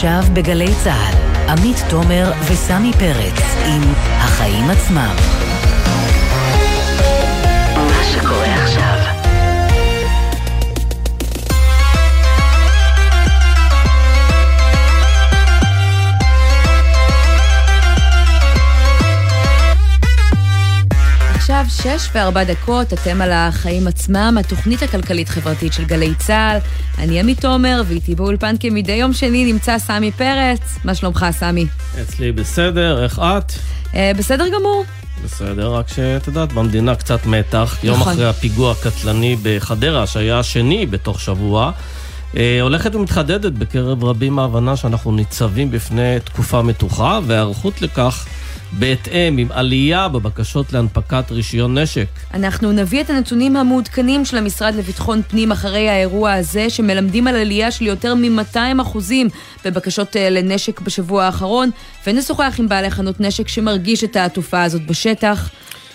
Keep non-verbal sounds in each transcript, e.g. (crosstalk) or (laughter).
עכשיו בגלי צה"ל, עמית תומר וסמי פרץ עם החיים עצמם. מה שקורה עכשיו שש וארבע דקות, אתם על החיים עצמם, התוכנית הכלכלית-חברתית של גלי צה"ל. אני עמית תומר, ואיתי באולפן כמדי יום שני נמצא סמי פרץ. מה שלומך, סמי? אצלי בסדר, איך את? אה, בסדר גמור. בסדר, רק שאת יודעת, במדינה קצת מתח. נכון. יום אחרי הפיגוע הקטלני בחדרה, שהיה השני בתוך שבוע, אה, הולכת ומתחדדת בקרב רבים ההבנה שאנחנו ניצבים בפני תקופה מתוחה, וההיערכות לכך בהתאם, עם עלייה בבקשות להנפקת רישיון נשק. אנחנו נביא את הנתונים המעודכנים של המשרד לביטחון פנים אחרי האירוע הזה, שמלמדים על עלייה של יותר מ-200 אחוזים בבקשות אה, לנשק בשבוע האחרון, ונשוחח עם בעלי חנות נשק שמרגיש את התופעה הזאת בשטח.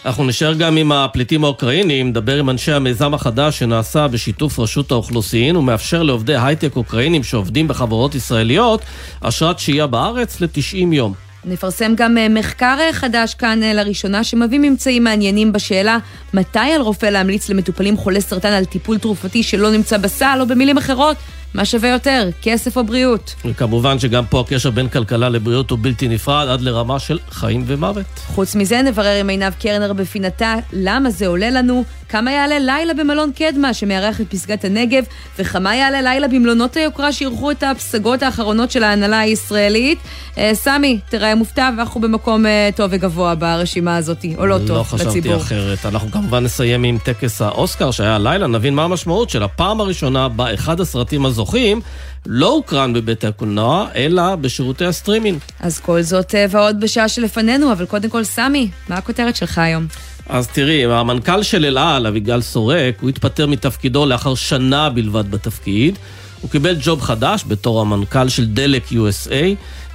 אנחנו נשאר גם עם הפליטים האוקראינים, נדבר עם אנשי המיזם החדש שנעשה בשיתוף רשות האוכלוסין ומאפשר לעובדי הייטק אוקראינים שעובדים בחברות ישראליות אשרת שהייה בארץ ל-90 יום. נפרסם גם אה, מחקר אה, חדש כאן אה, לראשונה, שמביא ממצאים מעניינים בשאלה מתי על רופא להמליץ למטופלים חולי סרטן על טיפול תרופתי שלא נמצא בסל, או במילים אחרות, מה שווה יותר, כסף או בריאות? וכמובן שגם פה הקשר בין כלכלה לבריאות הוא בלתי נפרד, עד לרמה של חיים ומוות. חוץ מזה, נברר עם עינב קרנר בפינתה למה זה עולה לנו, כמה יעלה לילה במלון קדמה שמארח את פסגת הנגב, וכמה יעלה לילה במלונות היוקרה שאירחו את הפסגות האחרונות של ההנהלה הישראלית. אה, סמי, תראה מופתע, ואנחנו במקום אה, טוב וגבוה ברשימה הזאת, או לא, לא טוב לציבור. לא חשבתי אחרת. אנחנו כמובן נסיים עם טקס האוסקר שהיה הלילה, נבין מה המשמעות של הפעם הראשונה באחד הסרטים הזוכים. לא הוקרן בבית הקולנוע, אלא בשירותי הסטרימינג. אז כל זאת אה, ועוד בשעה שלפנינו, אבל קודם כל, סמי, מה הכותרת שלך היום? אז תראי, המנכ"ל של אל על, אביגל שורק, הוא התפטר מתפקידו לאחר שנה בלבד בתפקיד. הוא קיבל ג'וב חדש בתור המנכ"ל של דלק USA,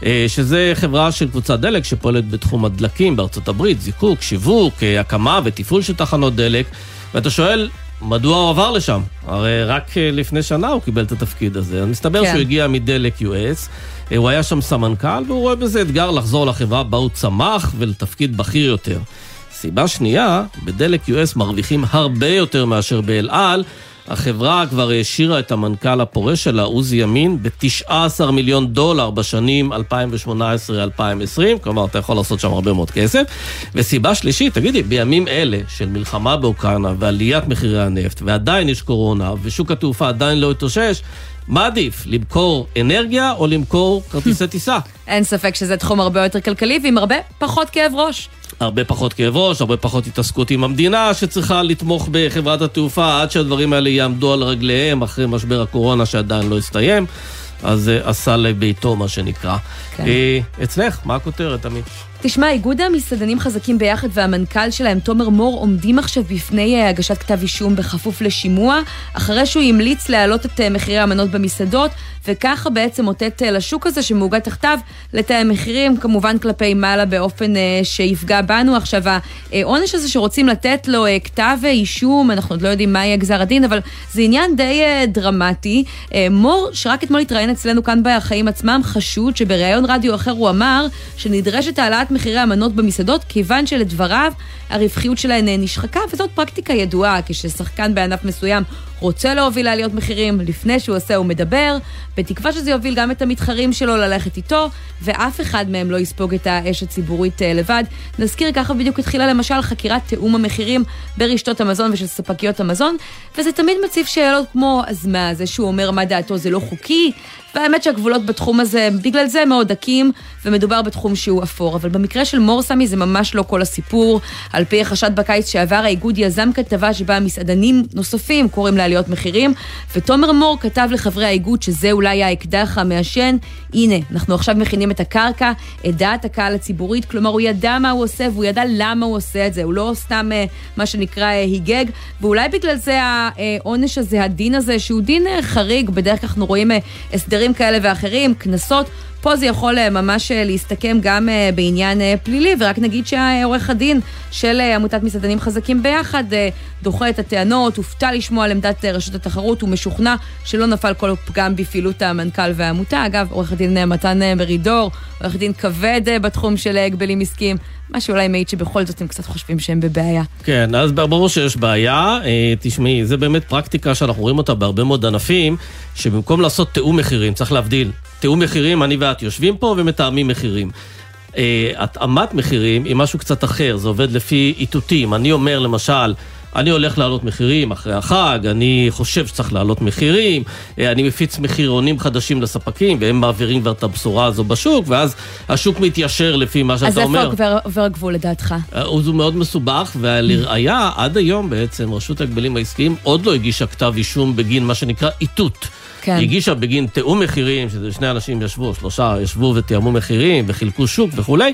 אה, שזה חברה של קבוצת דלק שפועלת בתחום הדלקים בארצות הברית, זיקוק, שיווק, אה, הקמה ותפעול של תחנות דלק. ואתה שואל, מדוע הוא עבר לשם? הרי רק אה, לפני שנה הוא קיבל את התפקיד הזה. אז מסתבר כן. שהוא הגיע מדלק US, הוא היה שם סמנכ"ל, והוא רואה בזה אתגר לחזור לחברה בה הוא צמח ולתפקיד בכיר יותר. סיבה שנייה, בדלק US מרוויחים הרבה יותר מאשר באל על. החברה כבר העשירה את המנכ"ל הפורש שלה, עוזי ימין, ב-19 מיליון דולר בשנים 2018-2020, כלומר, אתה יכול לעשות שם הרבה מאוד כסף. וסיבה שלישית, תגידי, בימים אלה של מלחמה באוקראינה ועליית מחירי הנפט, ועדיין יש קורונה, ושוק התעופה עדיין לא התאושש, מה עדיף, למכור אנרגיה או למכור כרטיסי טיסה? אין ספק שזה תחום הרבה יותר כלכלי ועם הרבה פחות כאב ראש. הרבה פחות כאב ראש, הרבה פחות התעסקות עם המדינה שצריכה לתמוך בחברת התעופה עד שהדברים האלה יעמדו על רגליהם אחרי משבר הקורונה שעדיין לא הסתיים. אז uh, עשה לביתו, מה שנקרא. כן. Uh, אצלך, מה הכותרת, עמית? תשמע, איגוד המסעדנים חזקים ביחד והמנכ"ל שלהם, תומר מור, עומדים עכשיו בפני אה, הגשת כתב אישום בכפוף לשימוע, אחרי שהוא המליץ להעלות את אה, מחירי המנות במסעדות, וככה בעצם אותת אה, לשוק הזה שמאוגד תחתיו לתאם מחירים, כמובן כלפי מעלה באופן שיפגע בנו. עכשיו, העונש הזה שרוצים לתת לו כתב אישום, אנחנו עוד לא יודעים מה יהיה גזר הדין, אבל זה עניין די דרמטי. מור, שרק אתמול התראיין אצלנו כאן בחיים עצמם, חשוד שבריאיון רדיו אחר הוא אמר שנדרשת העלאת מחירי המנות במסעדות, כיוון שלדבריו הרווחיות שלהן נשחקה, וזאת פרקטיקה ידועה, כששחקן בענף מסוים רוצה להוביל לעליות מחירים, לפני שהוא עושה הוא מדבר, בתקווה שזה יוביל גם את המתחרים שלו ללכת איתו, ואף אחד מהם לא יספוג את האש הציבורית אה, לבד. נזכיר, ככה בדיוק התחילה למשל חקירת תיאום המחירים ברשתות המזון ושל ספקיות המזון, וזה תמיד מציב שאלות כמו, אז מה, זה שהוא אומר מה דעתו זה לא חוקי? והאמת שהגבולות בתחום הזה, בגלל זה מאוד דקים, ומדובר בתחום שהוא אפור. אבל במקרה של מורסמי זה ממש לא כל הסיפור. על פי החשד בקיץ שעבר, האיגוד יזם כתבה שבה מסעדנים נוספים קוראים לעליות מחירים, ותומר מור כתב לחברי האיגוד שזה אולי האקדח המעשן. הנה, אנחנו עכשיו מכינים את הקרקע, את דעת הקהל הציבורית, כלומר הוא ידע מה הוא עושה והוא ידע למה הוא עושה את זה, הוא לא סתם אה, מה שנקרא אה, היגג, ואולי בגלל זה העונש הזה, הדין הזה, שהוא דין אה, חריג, בדרך כלל אנחנו רואים הסדרים כאלה ואחרים, קנסות. פה זה יכול ממש להסתכם גם בעניין פלילי, ורק נגיד שהעורך הדין של עמותת מסעדנים חזקים ביחד דוחה את הטענות, הופתע לשמוע על עמדת רשות התחרות, הוא משוכנע שלא נפל כל פגם בפעילות המנכ"ל והעמותה. אגב, עורך הדין מתן מרידור, עורך דין כבד בתחום של הגבלים עסקיים. מה שאולי מעיד שבכל זאת הם קצת חושבים שהם בבעיה. כן, אז ברור שיש בעיה. אה, תשמעי, זה באמת פרקטיקה שאנחנו רואים אותה בהרבה מאוד ענפים, שבמקום לעשות תיאום מחירים, צריך להבדיל. תיאום מחירים, אני ואת יושבים פה ומתאמים מחירים. אה, התאמת מחירים היא משהו קצת אחר, זה עובד לפי איתותים. אני אומר, למשל, אני הולך להעלות מחירים אחרי החג, אני חושב שצריך להעלות מחירים, אה, אני מפיץ מחירונים חדשים לספקים, והם מעבירים כבר את הבשורה הזו בשוק, ואז השוק מתיישר לפי מה שאתה אומר. אז איפה עובר הגבול לדעתך? אה, הוא מאוד מסובך, ולראיה, עד היום בעצם רשות ההגבלים העסקיים עוד לא הגישה כתב אישום בגין מה שנקרא איתות. כן. היא הגישה בגין תיאום מחירים, שזה שני אנשים ישבו, שלושה ישבו ותיאמו מחירים וחילקו שוק וכולי.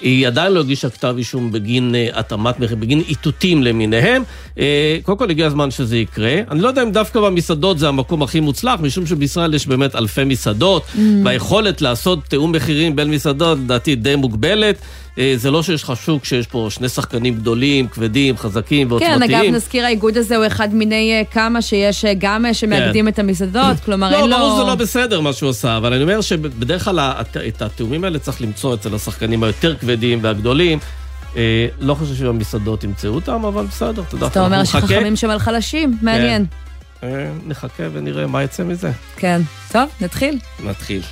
היא עדיין לא הגישה כתב אישום בגין uh, התאמת מחיר, בגין איתותים למיניהם. Uh, קודם כל הגיע הזמן שזה יקרה. אני לא יודע אם דווקא במסעדות זה המקום הכי מוצלח, משום שבישראל יש באמת אלפי מסעדות, mm. והיכולת לעשות תיאום מחירים בין מסעדות, לדעתי די מוגבלת. אה, זה לא שיש לך שוק שיש פה שני שחקנים גדולים, כבדים, חזקים ועוצמתיים. כן, אגב, נזכיר, האיגוד הזה הוא אחד מיני אה, כמה שיש אה, גם שמאגדים כן. את המסעדות, כלומר אין לו... לא, ברור שזה לא בסדר מה שהוא עושה, אבל אני אומר שבדרך כלל את התיאומים האלה צריך למצוא אצל השחקנים היותר כבדים והגדולים. לא חושב שבמסעדות ימצאו אותם, אבל בסדר, אתה יודע. אתה אומר שחכמים שם על חלשים, מעניין. נחכה ונראה מה יצא מזה. כן. טוב, נתחיל. נתחיל.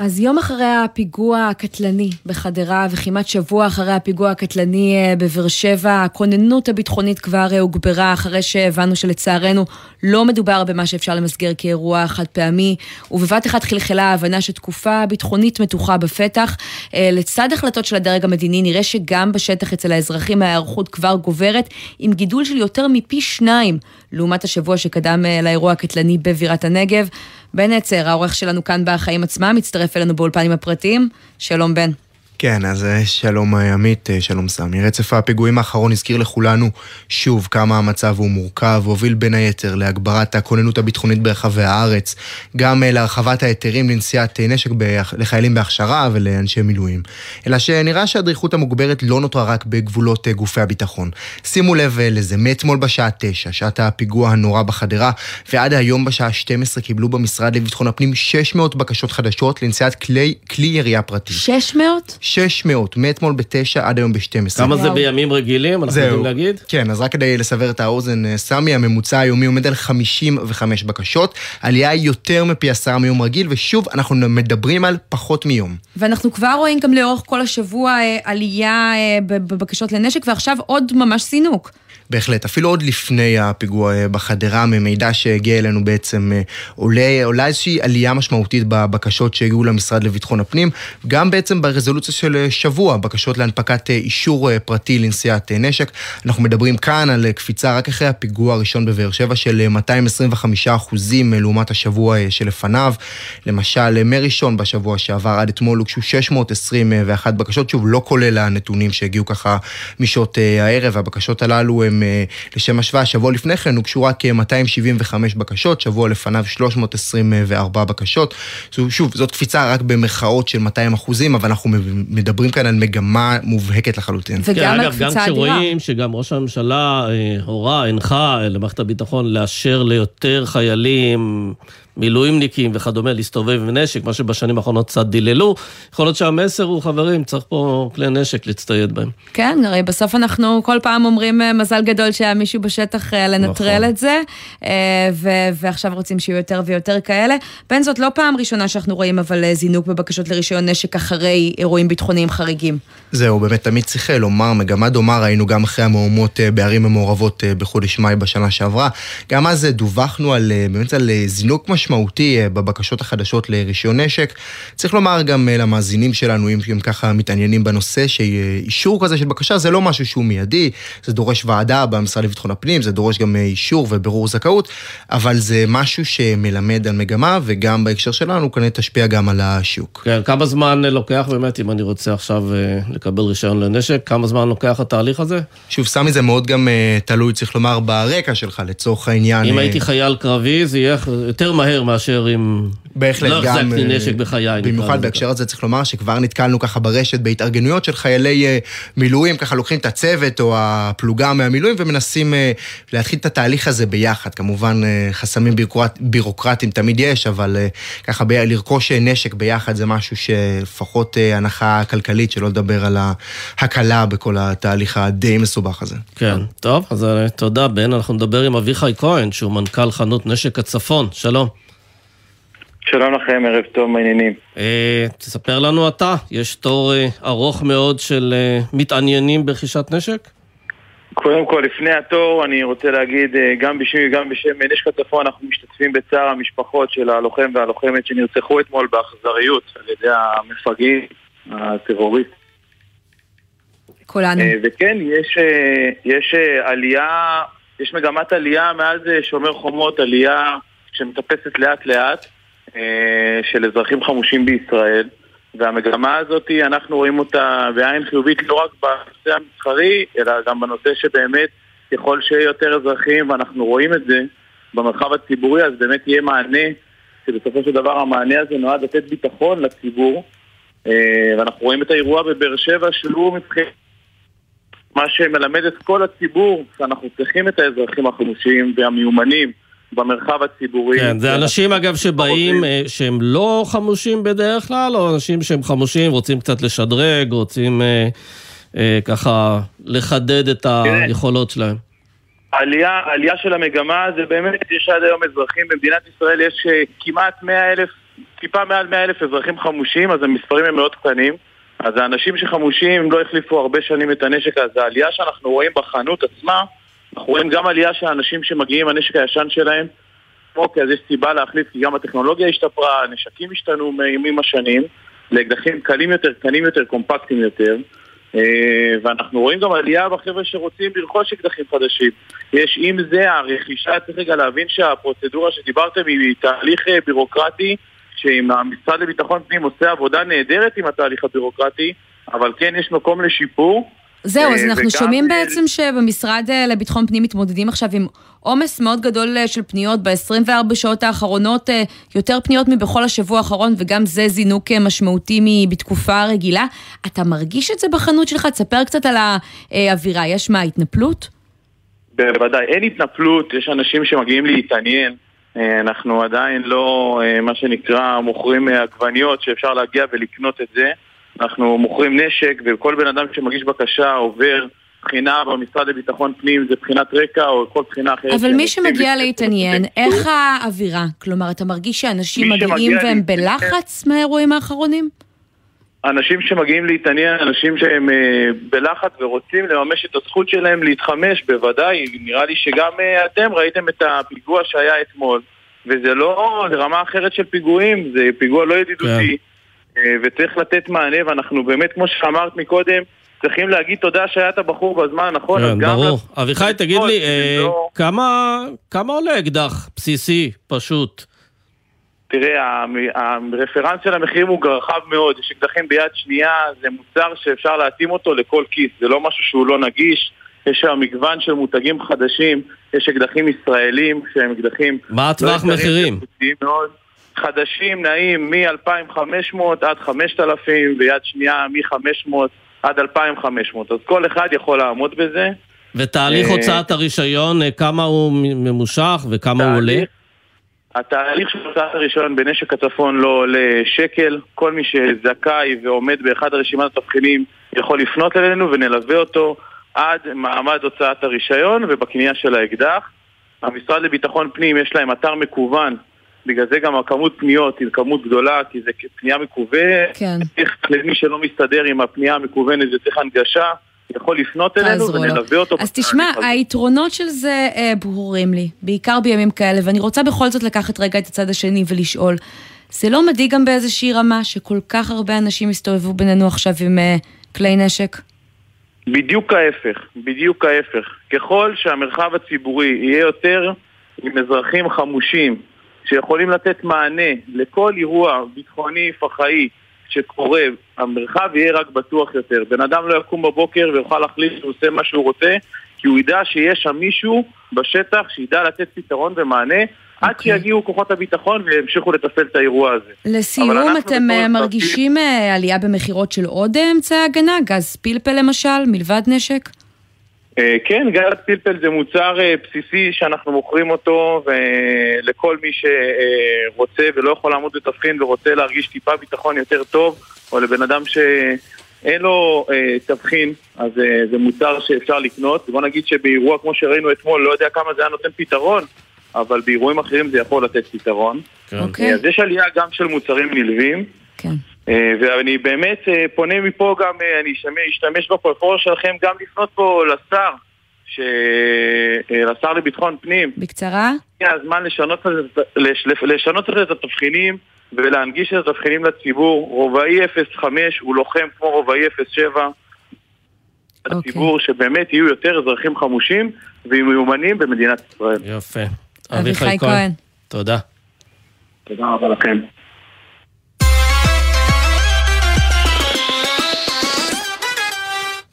אז יום אחרי הפיגוע הקטלני בחדרה וכמעט שבוע אחרי הפיגוע הקטלני אה, בבאר שבע, הכוננות הביטחונית כבר אה, הוגברה אחרי שהבנו שלצערנו לא מדובר במה שאפשר למסגר כאירוע חד פעמי, ובבת אחת חלחלה ההבנה שתקופה ביטחונית מתוחה בפתח. אה, לצד החלטות של הדרג המדיני נראה שגם בשטח אצל האזרחים ההיערכות כבר גוברת, עם גידול של יותר מפי שניים לעומת השבוע שקדם לאירוע הקטלני בבירת הנגב. בן עצר, העורך שלנו כאן בחיים עצמם, מצטרף אלינו באולפנים הפרטיים. שלום בן. כן, אז אה, שלום אה, עמית, אה, שלום סמי. רצף הפיגועים האחרון הזכיר לכולנו שוב כמה המצב הוא מורכב, והוביל בין היתר להגברת הכוננות הביטחונית ברחבי הארץ, גם להרחבת ההיתרים לנשיאת נשק לחיילים בהכשרה ולאנשי מילואים. אלא שנראה שהדריכות המוגברת לא נותרה רק בגבולות גופי הביטחון. שימו לב לזה, מאתמול בשעה 9, שעת הפיגוע הנורא בחדרה, ועד היום בשעה 12 קיבלו במשרד לביטחון הפנים 600 בקשות חדשות לנשיאת כלי, כלי ירייה פרטי. 600? 600, מאתמול ב-9 עד היום ב-12. כמה זה בימים רגילים, אנחנו יודעים להגיד? כן, אז רק כדי לסבר את האוזן, אה, סמי, הממוצע היומי עומד על 55 בקשות. עלייה היא יותר מפי עשרה מיום רגיל, ושוב, אנחנו מדברים על פחות מיום. ואנחנו כבר רואים גם לאורך כל השבוע אה, עלייה אה, בבקשות לנשק, ועכשיו עוד ממש סינוק. בהחלט, אפילו עוד לפני הפיגוע אה, בחדרה, ממידע שהגיע אלינו בעצם אה, עולה, עולה איזושהי עלייה משמעותית בבקשות שהגיעו למשרד לביטחון הפנים, גם בעצם ברזולוציה של אה, שבוע, בקשות להנפקת אישור פרטי לנשיאת נשק. אנחנו מדברים כאן על קפיצה רק אחרי הפיגוע הראשון בבאר שבע של 225 אחוזים לעומת השבוע שלפניו. למשל, מראשון בשבוע שעבר עד אתמול הוגשו 621 בקשות, שוב, לא כולל הנתונים שהגיעו ככה משעות הערב, הבקשות הללו אה, לשם השוואה, שבוע לפני כן הוגשו רק 275 בקשות, שבוע לפניו 324 בקשות. שוב, זאת קפיצה רק במרכאות של 200 אחוזים, אבל אנחנו מדברים כאן על מגמה מובהקת לחלוטין. וגם כן, על קפיצה אדירה. גם כשרואים שגם ראש הממשלה אה, הורה, הנחה למערכת הביטחון לאשר ליותר חיילים מילואימניקים וכדומה להסתובב עם נשק, מה שבשנים האחרונות קצת דיללו. יכול להיות שהמסר הוא, חברים, צריך פה כלי נשק להצטייד בהם. כן, הרי בסוף אנחנו כל פעם אומרים אה, מזל גדול שהיה מישהו בשטח אה, לנטרל נכון. את זה, אה, ו- ועכשיו רוצים שיהיו יותר ויותר כאלה. בין זאת, לא פעם ראשונה שאנחנו רואים אבל זינוק בבקשות לרישיון נשק אחרי אירועים ביטחוניים חריגים. זהו, באמת תמיד צריך לומר, מגמה דומה ראינו גם אחרי המהומות בערים המעורבות בחודש מאי בשנה שעברה. גם אז דווחנו על, באמת על זינוק משמעותי. משמעותי בבקשות החדשות לרישיון נשק. צריך לומר גם למאזינים שלנו, אם הם ככה מתעניינים בנושא, שאישור כזה של בקשה זה לא משהו שהוא מיידי, זה דורש ועדה במשרד לביטחון הפנים, זה דורש גם אישור ובירור זכאות, אבל זה משהו שמלמד על מגמה, וגם בהקשר שלנו כנראה תשפיע גם על השוק. כן, כמה זמן לוקח באמת, אם אני רוצה עכשיו לקבל רישיון לנשק, כמה זמן לוקח התהליך הזה? שוב, סמי זה מאוד גם תלוי, צריך לומר, ברקע שלך, לצורך העניין. אם הייתי חייל קרבי, זה יהיה יותר מהר מאשר אם... בהחלט, לא גם... לא החזקתי נשק בחיי. במיוחד בהקשר הזה צריך לומר שכבר נתקלנו ככה ברשת בהתארגנויות של חיילי מילואים, ככה לוקחים את הצוות או הפלוגה מהמילואים ומנסים להתחיל את התהליך הזה ביחד. כמובן, חסמים בירוקרט, בירוקרטיים תמיד יש, אבל ככה ב... לרכוש נשק ביחד זה משהו שלפחות הנחה כלכלית, שלא לדבר על ההקלה בכל התהליך הדי מסובך הזה. כן, טוב, אז תודה בן, אנחנו נדבר עם אביחי כהן, שהוא מנכ"ל חנות נשק הצפון, שלום. שלום לכם, ערב טוב, מעניינים. אה, תספר לנו אתה, יש תור אה, ארוך מאוד של אה, מתעניינים ברכישת נשק? קודם כל, לפני התור, אני רוצה להגיד, אה, גם בשמי וגם בשם נשק הצפון, אנחנו משתתפים בצער המשפחות של הלוחם והלוחמת שנרצחו אתמול באכזריות על ידי המפגעים, הטרוריסט. כולנו. אה, וכן, יש, אה, יש אה, עלייה, יש מגמת עלייה מאז שומר חומות, עלייה שמטפסת לאט לאט של אזרחים חמושים בישראל. והמגמה הזאת, אנחנו רואים אותה בעין חיובית לא רק בנושא המסחרי, אלא גם בנושא שבאמת ככל שיהיה יותר אזרחים, ואנחנו רואים את זה במרחב הציבורי, אז באמת יהיה מענה, שבסופו של דבר המענה הזה נועד לתת ביטחון לציבור. אה, ואנחנו רואים את האירוע בבאר שבע שהוא מבחינת מה שמלמד את כל הציבור, שאנחנו צריכים את האזרחים החמושים והמיומנים. במרחב הציבורי. כן, זה אנשים אגב שבאים, אה, שהם לא חמושים בדרך כלל, או אנשים שהם חמושים, רוצים קצת לשדרג, רוצים אה, אה, ככה לחדד את היכולות שלהם. העלייה, העלייה של המגמה זה באמת, יש עד היום אזרחים, במדינת ישראל יש אה, כמעט 100 אלף, טיפה מעל 100 אלף אזרחים חמושים, אז המספרים הם מאוד קטנים. אז האנשים שחמושים לא החליפו הרבה שנים את הנשק, אז העלייה שאנחנו רואים בחנות עצמה, אנחנו רואים גם עלייה של אנשים שמגיעים עם הנשק הישן שלהם. אוקיי, אז יש סיבה להחליף, כי גם הטכנולוגיה השתפרה, הנשקים השתנו עם השנים, לאקדחים קלים יותר, קטנים יותר, קומפקטיים יותר. אה, ואנחנו רואים גם עלייה בחבר'ה שרוצים לרכוש אקדחים חדשים. יש עם זה, הרכישה, צריך רגע להבין שהפרוצדורה שדיברתם היא תהליך אה, בירוקרטי, שאם המשרד לביטחון פנים עושה עבודה נהדרת עם התהליך הבירוקרטי, אבל כן יש מקום לשיפור. זהו, אז אה, אנחנו שומעים בעצם שבמשרד אה, לביטחון פנים מתמודדים עכשיו עם עומס מאוד גדול אה, של פניות ב-24 שעות האחרונות, אה, יותר פניות מבכל השבוע האחרון, וגם זה זינוק אה, משמעותי מבתקופה רגילה. אתה מרגיש את זה בחנות שלך? תספר קצת על האווירה. יש מה, התנפלות? בוודאי, אין התנפלות, יש אנשים שמגיעים להתעניין. אה, אנחנו עדיין לא, אה, מה שנקרא, מוכרים אה, עגבניות שאפשר להגיע ולקנות את זה. אנחנו מוכרים נשק, וכל בן אדם שמגיש בקשה עובר בחינה במשרד לביטחון פנים, זה בחינת רקע או כל בחינה אחרת. אבל מי שמגיע להתעניין, (laughs) איך האווירה? כלומר, אתה מרגיש שאנשים מגיעים והם בלחץ מהאירועים האחרונים? אנשים שמגיעים להתעניין, אנשים שהם אה, בלחץ ורוצים לממש את הזכות שלהם להתחמש, בוודאי, נראה לי שגם אה, אתם ראיתם את הפיגוע שהיה אתמול, וזה לא, זה רמה אחרת של פיגועים, זה פיגוע לא ידידותי, אה, וצריך לתת מענה, ואנחנו באמת, כמו שאמרת מקודם, צריכים להגיד תודה שהיה את הבחור בזמן הנכון, אז כן, גם... ברור. אביחי, תגיד לי, אה, לא- כמה כמה עולה אקדח בסיסי, פשוט? תראה, הרפרנס של המחירים הוא רחב מאוד, יש אקדחים ביד שנייה, זה מוצר שאפשר להתאים אותו לכל כיס, זה לא משהו שהוא לא נגיש, יש שם מגוון של מותגים חדשים, יש אקדחים ישראלים שהם אקדחים... מה לא הטווח יקרים, מחירים? מאוד. חדשים נעים מ-2,500 עד 5,000 ויד שנייה מ-500 עד 2,500 אז כל אחד יכול לעמוד בזה. ותהליך אה, הוצאת הרישיון, אה, כמה הוא ממושך וכמה הוא עולה? תהליך- התהליך של הוצאת הרישיון בנשק הצפון לא עולה שקל. כל מי שזכאי ועומד באחד הרשימת התבחינים יכול לפנות אלינו ונלווה אותו עד מעמד הוצאת הרישיון ובקנייה של האקדח. המשרד לביטחון פנים יש להם אתר מקוון, בגלל זה גם הכמות פניות היא כמות גדולה, כי זה פנייה מקוונת. כן. צריך, למי שלא מסתדר עם הפנייה המקוונת זה צריך הנגשה. יכול לפנות אלינו ונלווה אותו. אז תשמע, היתרונות של זה אה, ברורים לי, בעיקר בימים כאלה, ואני רוצה בכל זאת לקחת רגע את הצד השני ולשאול, זה לא מדאיג גם באיזושהי רמה שכל כך הרבה אנשים הסתובבו בינינו עכשיו עם אה, כלי נשק? בדיוק ההפך, בדיוק ההפך. ככל שהמרחב הציבורי יהיה יותר עם אזרחים חמושים שיכולים לתת מענה לכל אירוע ביטחוני פח"עי שקורה, המרחב יהיה רק בטוח יותר. בן אדם לא יקום בבוקר ויוכל להחליט שהוא עושה מה שהוא רוצה, כי הוא ידע שיש שם מישהו בשטח שידע לתת פתרון ומענה. Okay. עד אוקיי. שיגיעו כוחות הביטחון וימשיכו לתפעל את האירוע הזה. לסיום, אתם אה, מרגישים תרגיל... אה, עלייה במכירות של עוד אמצעי הגנה? גז פלפל למשל, מלבד נשק? אה, כן, גז פלפל זה מוצר אה, בסיסי שאנחנו מוכרים אותו לכל מי שרוצה ולא יכול לעמוד בתבחין ורוצה להרגיש טיפה ביטחון יותר טוב, או לבן אדם שאין לו אה, תבחין, אז זה מוצר שאפשר לקנות. בוא נגיד שבאירוע כמו שראינו אתמול, לא יודע כמה זה היה נותן פתרון, אבל באירועים אחרים זה יכול לתת פתרון. כן. Okay. אוקיי. אז יש עלייה גם של מוצרים נלווים. כן. אה, ואני באמת אה, פונה מפה גם, אה, אני אשתמש בפלטפורמה שלכם גם לפנות פה לשר, ש... לשר לביטחון פנים. בקצרה? הגיע הזמן לשנות, לשנות את התבחינים ולהנגיש את התבחינים לציבור. רובעי 05 הוא לוחם כמו רובעי 07. Okay. הציבור אוקיי. שבאמת יהיו יותר אזרחים חמושים ומיומנים במדינת ישראל. יפה. אביחי כהן. תודה. תודה רבה לכם.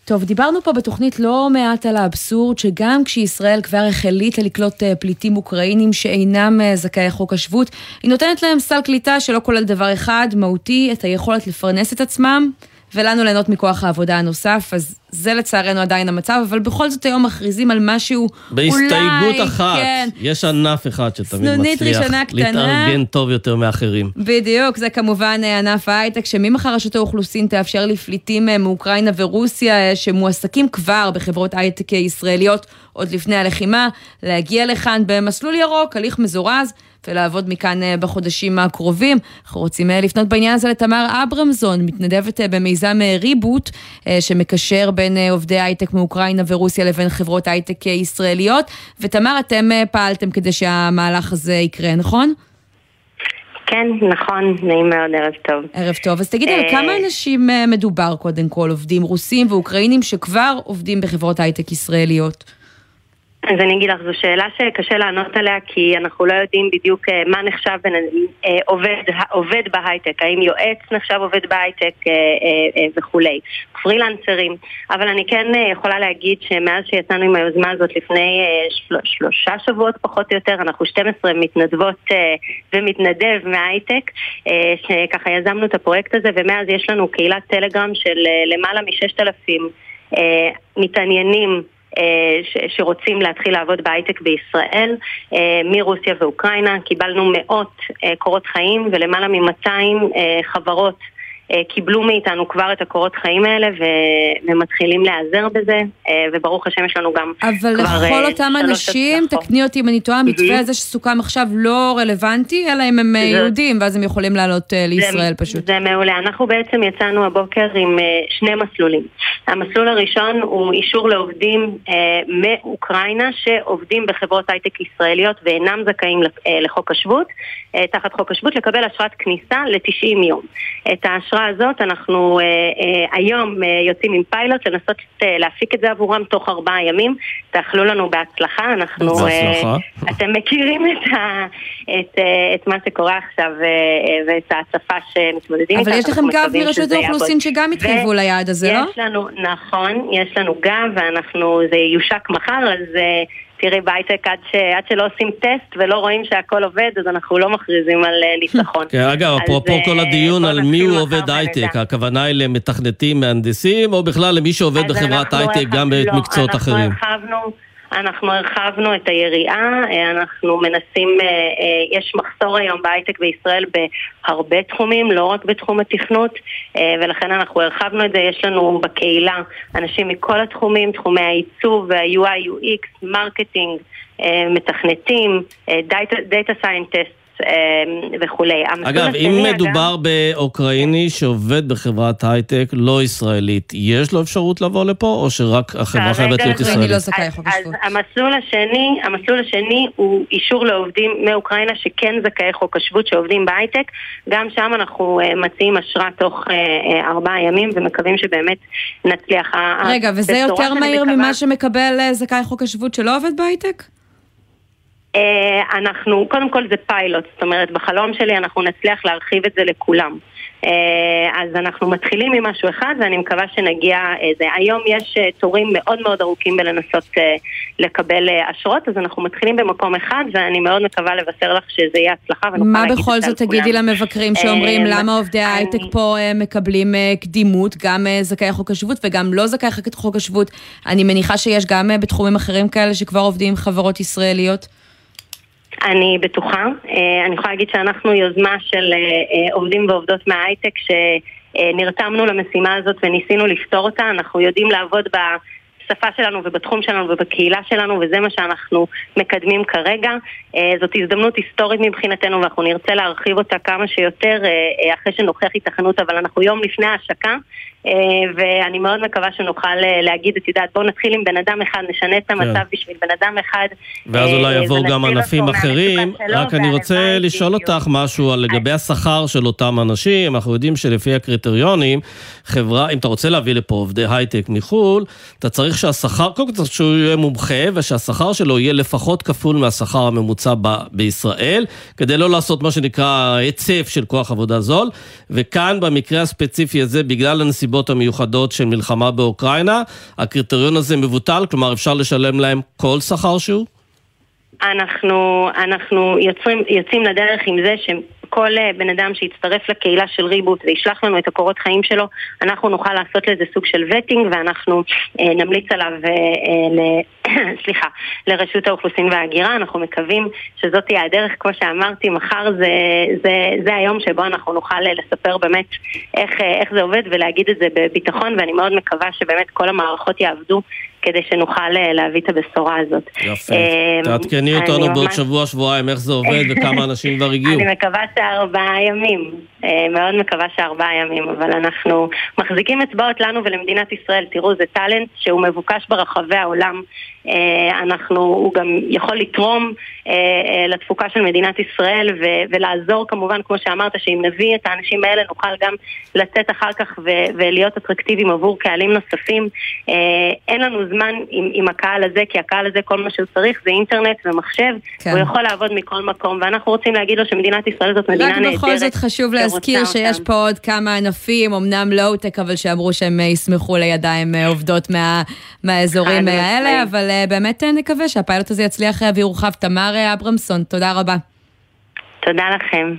טוב, דיברנו פה בתוכנית לא מעט על האבסורד שגם כשישראל כבר החליטה לקלוט אה, פליטים אוקראינים שאינם אה, זכאי חוק השבות, היא נותנת להם סל קליטה שלא כולל דבר אחד, מהותי, את היכולת לפרנס את עצמם. ולנו ליהנות מכוח העבודה הנוסף, אז זה לצערנו עדיין המצב, אבל בכל זאת היום מכריזים על משהו בהסתייגות אולי, בהסתייגות אחת, כן, יש ענף אחד שתמיד מצליח להתארגן טוב יותר מאחרים. בדיוק, זה כמובן אה, ענף ההייטק, שממחר רשות האוכלוסין תאפשר לפליטים אה, מאוקראינה ורוסיה, אה, שמועסקים כבר בחברות הייטק ישראליות עוד לפני הלחימה, להגיע לכאן במסלול ירוק, הליך מזורז. ולעבוד מכאן אה, בחודשים הקרובים. אנחנו רוצים אה, לפנות בעניין הזה לתמר אברמזון, מתנדבת אה, במיזם ריבוט, שמקשר בין עובדי הייטק מאוקראינה ורוסיה לבין חברות הייטק ישראליות. ותמר, אתם פעלתם כדי שהמהלך הזה יקרה, נכון? כן, נכון, נעים מאוד, ערב טוב. ערב טוב. אז תגידי, על כמה אנשים מדובר קודם כל, עובדים רוסים ואוקראינים שכבר עובדים בחברות הייטק ישראליות? אז אני אגיד לך, זו שאלה שקשה לענות עליה כי אנחנו לא יודעים בדיוק אה, מה נחשב בין, אה, עובד, עובד בהייטק, האם יועץ נחשב עובד בהייטק אה, וכולי, פרילנסרים, אבל אני כן יכולה להגיד שמאז שיצאנו עם היוזמה הזאת לפני של, שלושה שבועות פחות או יותר, אנחנו 12 מתנדבות ומתנדב מההייטק, שככה יזמנו את הפרויקט הזה ומאז יש לנו קהילת טלגרם של למעלה מ-6,000 מתעניינים אה, שרוצים להתחיל לעבוד בהייטק בישראל, אה, מרוסיה ואוקראינה. קיבלנו מאות אה, קורות חיים ולמעלה מ-200 חברות קיבלו מאיתנו כבר את הקורות חיים האלה ומתחילים להיעזר בזה, אה, וברוך השם יש לנו גם אבל לכל אה, אותם אנשים, תקני אותי אם אני טועה, המתווה הזה שסוכם עכשיו לא רלוונטי, אלא אם הם יהודים, ואז הם יכולים לעלות לישראל פשוט. זה מעולה. אנחנו בעצם יצאנו הבוקר עם שני מסלולים. המסלול הראשון הוא אישור לעובדים מאוקראינה שעובדים בחברות הייטק ישראליות ואינם זכאים לחוק השבות, תחת חוק השבות, לקבל אשרת כניסה ל-90 יום. את האשרה האשרה הזאת אנחנו אה, אה, היום אה, יוצאים עם פיילוט לנסות אה, להפיק את זה עבורם תוך ארבעה ימים. תאכלו לנו בהצלחה, אנחנו... בהצלחה. אה, אתם מכירים את, ה, את, אה, את מה שקורה עכשיו אה, אה, ואת ההצפה שמתמודדים איתה. אבל יש לכם גב מרשות האוכלוסין שגם התחייבו ליעד הזה, לא? יש לנו, נכון, יש לנו גב ואנחנו, זה יושק מחר, אז... תראי, בהייטק עד, ש... עד שלא עושים טסט ולא רואים שהכל עובד, אז אנחנו לא מכריזים על אה, ניצחון. כן, אגב, אפרופו כל אה, הדיון על מי הוא עובד הייטק, הכוונה היא למתכנתים, מהנדסים, או בכלל למי שעובד בחברת הייטק גם במקצועות לא, אחרים? אנחנו הרחבנו... אנחנו הרחבנו את היריעה, אנחנו מנסים, אה, אה, יש מחסור היום בהייטק בישראל בהרבה תחומים, לא רק בתחום התכנות, אה, ולכן אנחנו הרחבנו את זה, יש לנו בקהילה אנשים מכל התחומים, תחומי העיצוב וה-UI, UX, marketing, מתכנתים, data scientist. וכולי. אגב, אם מדובר אגב... באוקראיני שעובד בחברת הייטק לא ישראלית, יש לו אפשרות לבוא לפה, או שרק החברה חייבת להיות ישראלית? לא זכאי חוק השבות. אז המסלול השני, המסלול השני הוא אישור לעובדים מאוקראינה שכן זכאי חוק השבות שעובדים בהייטק. גם שם אנחנו מציעים אשרה תוך ארבעה ימים ומקווים שבאמת נצליח. רגע, וזה יותר מהיר ממה שמקבל זכאי חוק השבות שלא עובד בהייטק? אה, אנחנו, קודם כל זה פיילוט, זאת אומרת בחלום שלי אנחנו נצליח להרחיב את זה לכולם. אה, אז אנחנו מתחילים עם משהו אחד ואני מקווה שנגיע, זה. היום יש אה, תורים מאוד מאוד ארוכים בלנסות לקבל אשרות, אז אנחנו מתחילים במקום אחד ואני מאוד מקווה לבשר לך שזה יהיה הצלחה מה בכל זאת תגידי למבקרים שאומרים למה עובדי ההייטק פה מקבלים קדימות, גם זכאי חוק השבות וגם לא זכאי חוק השבות? אני מניחה שיש גם בתחומים אחרים כאלה שכבר עובדים עם חברות ישראליות. אני בטוחה. אה, אני יכולה להגיד שאנחנו יוזמה של אה, אה, עובדים ועובדות מההייטק שנרתמנו למשימה הזאת וניסינו לפתור אותה. אנחנו יודעים לעבוד בשפה שלנו ובתחום שלנו ובקהילה שלנו וזה מה שאנחנו מקדמים כרגע. זאת הזדמנות היסטורית מבחינתנו ואנחנו נרצה להרחיב אותה כמה שיותר אחרי שנוכיח התכנות אבל אנחנו יום לפני ההשקה ואני מאוד מקווה שנוכל אה, להגיד, את יודעת, בואו נתחיל עם בן אדם אחד, נשנה את המצב כן. בשביל בן אדם אחד. ואז אולי אה, יבואו גם ענפים אחרים. רק אני רוצה לשאול אותך משהו על לגבי השכר של אותם אנשים. אנחנו יודעים שלפי הקריטריונים, חברה, אם אתה רוצה להביא לפה עובדי הייטק מחו"ל, אתה צריך שהשכר, קודם כל צריך שהוא יהיה מומחה, ושהשכר שלו יהיה לפחות כפול מהשכר הממוצע ב- בישראל, כדי לא לעשות מה שנקרא היצף של כוח עבודה זול. וכאן, במקרה הספציפי הזה, בגלל הנסיבות... הנסיבות המיוחדות של מלחמה באוקראינה, הקריטריון הזה מבוטל? כלומר, אפשר לשלם להם כל שכר שהוא? אנחנו, אנחנו יוצרים, יוצאים לדרך עם זה כל אה, בן אדם שיצטרף לקהילה של ריבוט וישלח לנו את הקורות חיים שלו, אנחנו נוכל לעשות לזה סוג של וטינג ואנחנו אה, נמליץ עליו, אה, ל, (coughs) סליחה, לרשות האוכלוסין וההגירה. אנחנו מקווים שזאת תהיה הדרך, כמו שאמרתי, מחר זה, זה, זה היום שבו אנחנו נוכל לספר באמת איך, איך זה עובד ולהגיד את זה בביטחון ואני מאוד מקווה שבאמת כל המערכות יעבדו כדי שנוכל אה, להביא את הבשורה הזאת. יפה. אה, תעדכני אותנו בעוד שבוע, שבועיים, איך זה עובד (laughs) וכמה אנשים כבר הגיעו. אני מקווה שארבעה ימים. אה, מאוד מקווה שארבעה ימים, אבל אנחנו מחזיקים אצבעות לנו ולמדינת ישראל. תראו, זה טאלנט שהוא מבוקש ברחבי העולם. אנחנו, הוא גם יכול לתרום לתפוקה של מדינת ישראל ולעזור כמובן, כמו שאמרת, שאם נביא את האנשים האלה נוכל גם לצאת אחר כך ולהיות אטרקטיביים עבור קהלים נוספים. אין לנו זמן עם, עם הקהל הזה, כי הקהל הזה כל מה שהוא צריך זה אינטרנט ומחשב, כן. הוא יכול לעבוד מכל מקום, ואנחנו רוצים להגיד לו שמדינת ישראל זאת מדינה נהדרת. רק בכל זאת חשוב להזכיר שיש פה עוד כמה ענפים, אמנם לואו-טק, אבל שאמרו שהם יסמכו לידיים אה, עובדות מה, מהאזורים האלה, אבל אה, באמת אה, נקווה שהפיילוט הזה יצליח ויורחב. תמר אברמסון, תודה רבה. תודה לכם.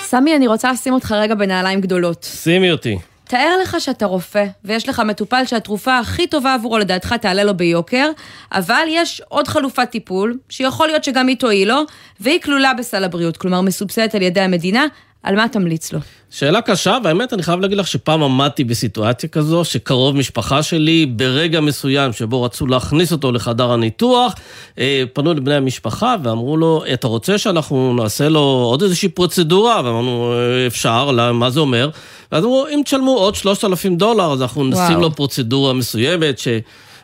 סמי, אני רוצה לשים אותך רגע בנעליים גדולות. שימי אותי. תאר לך שאתה רופא, ויש לך מטופל שהתרופה הכי טובה עבורו לדעתך תעלה לו ביוקר, אבל יש עוד חלופת טיפול, שיכול להיות שגם היא תועיל לו, והיא כלולה בסל הבריאות, כלומר מסובסדת על ידי המדינה, על מה תמליץ לו? שאלה קשה, והאמת, אני חייב להגיד לך שפעם עמדתי בסיטואציה כזו, שקרוב משפחה שלי, ברגע מסוים שבו רצו להכניס אותו לחדר הניתוח, אה, פנו לבני המשפחה ואמרו לו, אתה רוצה שאנחנו נעשה לו עוד איזושהי פרוצדורה? ואמרנו, אה, אפשר, מה זה אומר? ואז אמרו, אם תשלמו עוד 3,000 דולר, אז אנחנו נשים לו פרוצדורה מסוימת, ש...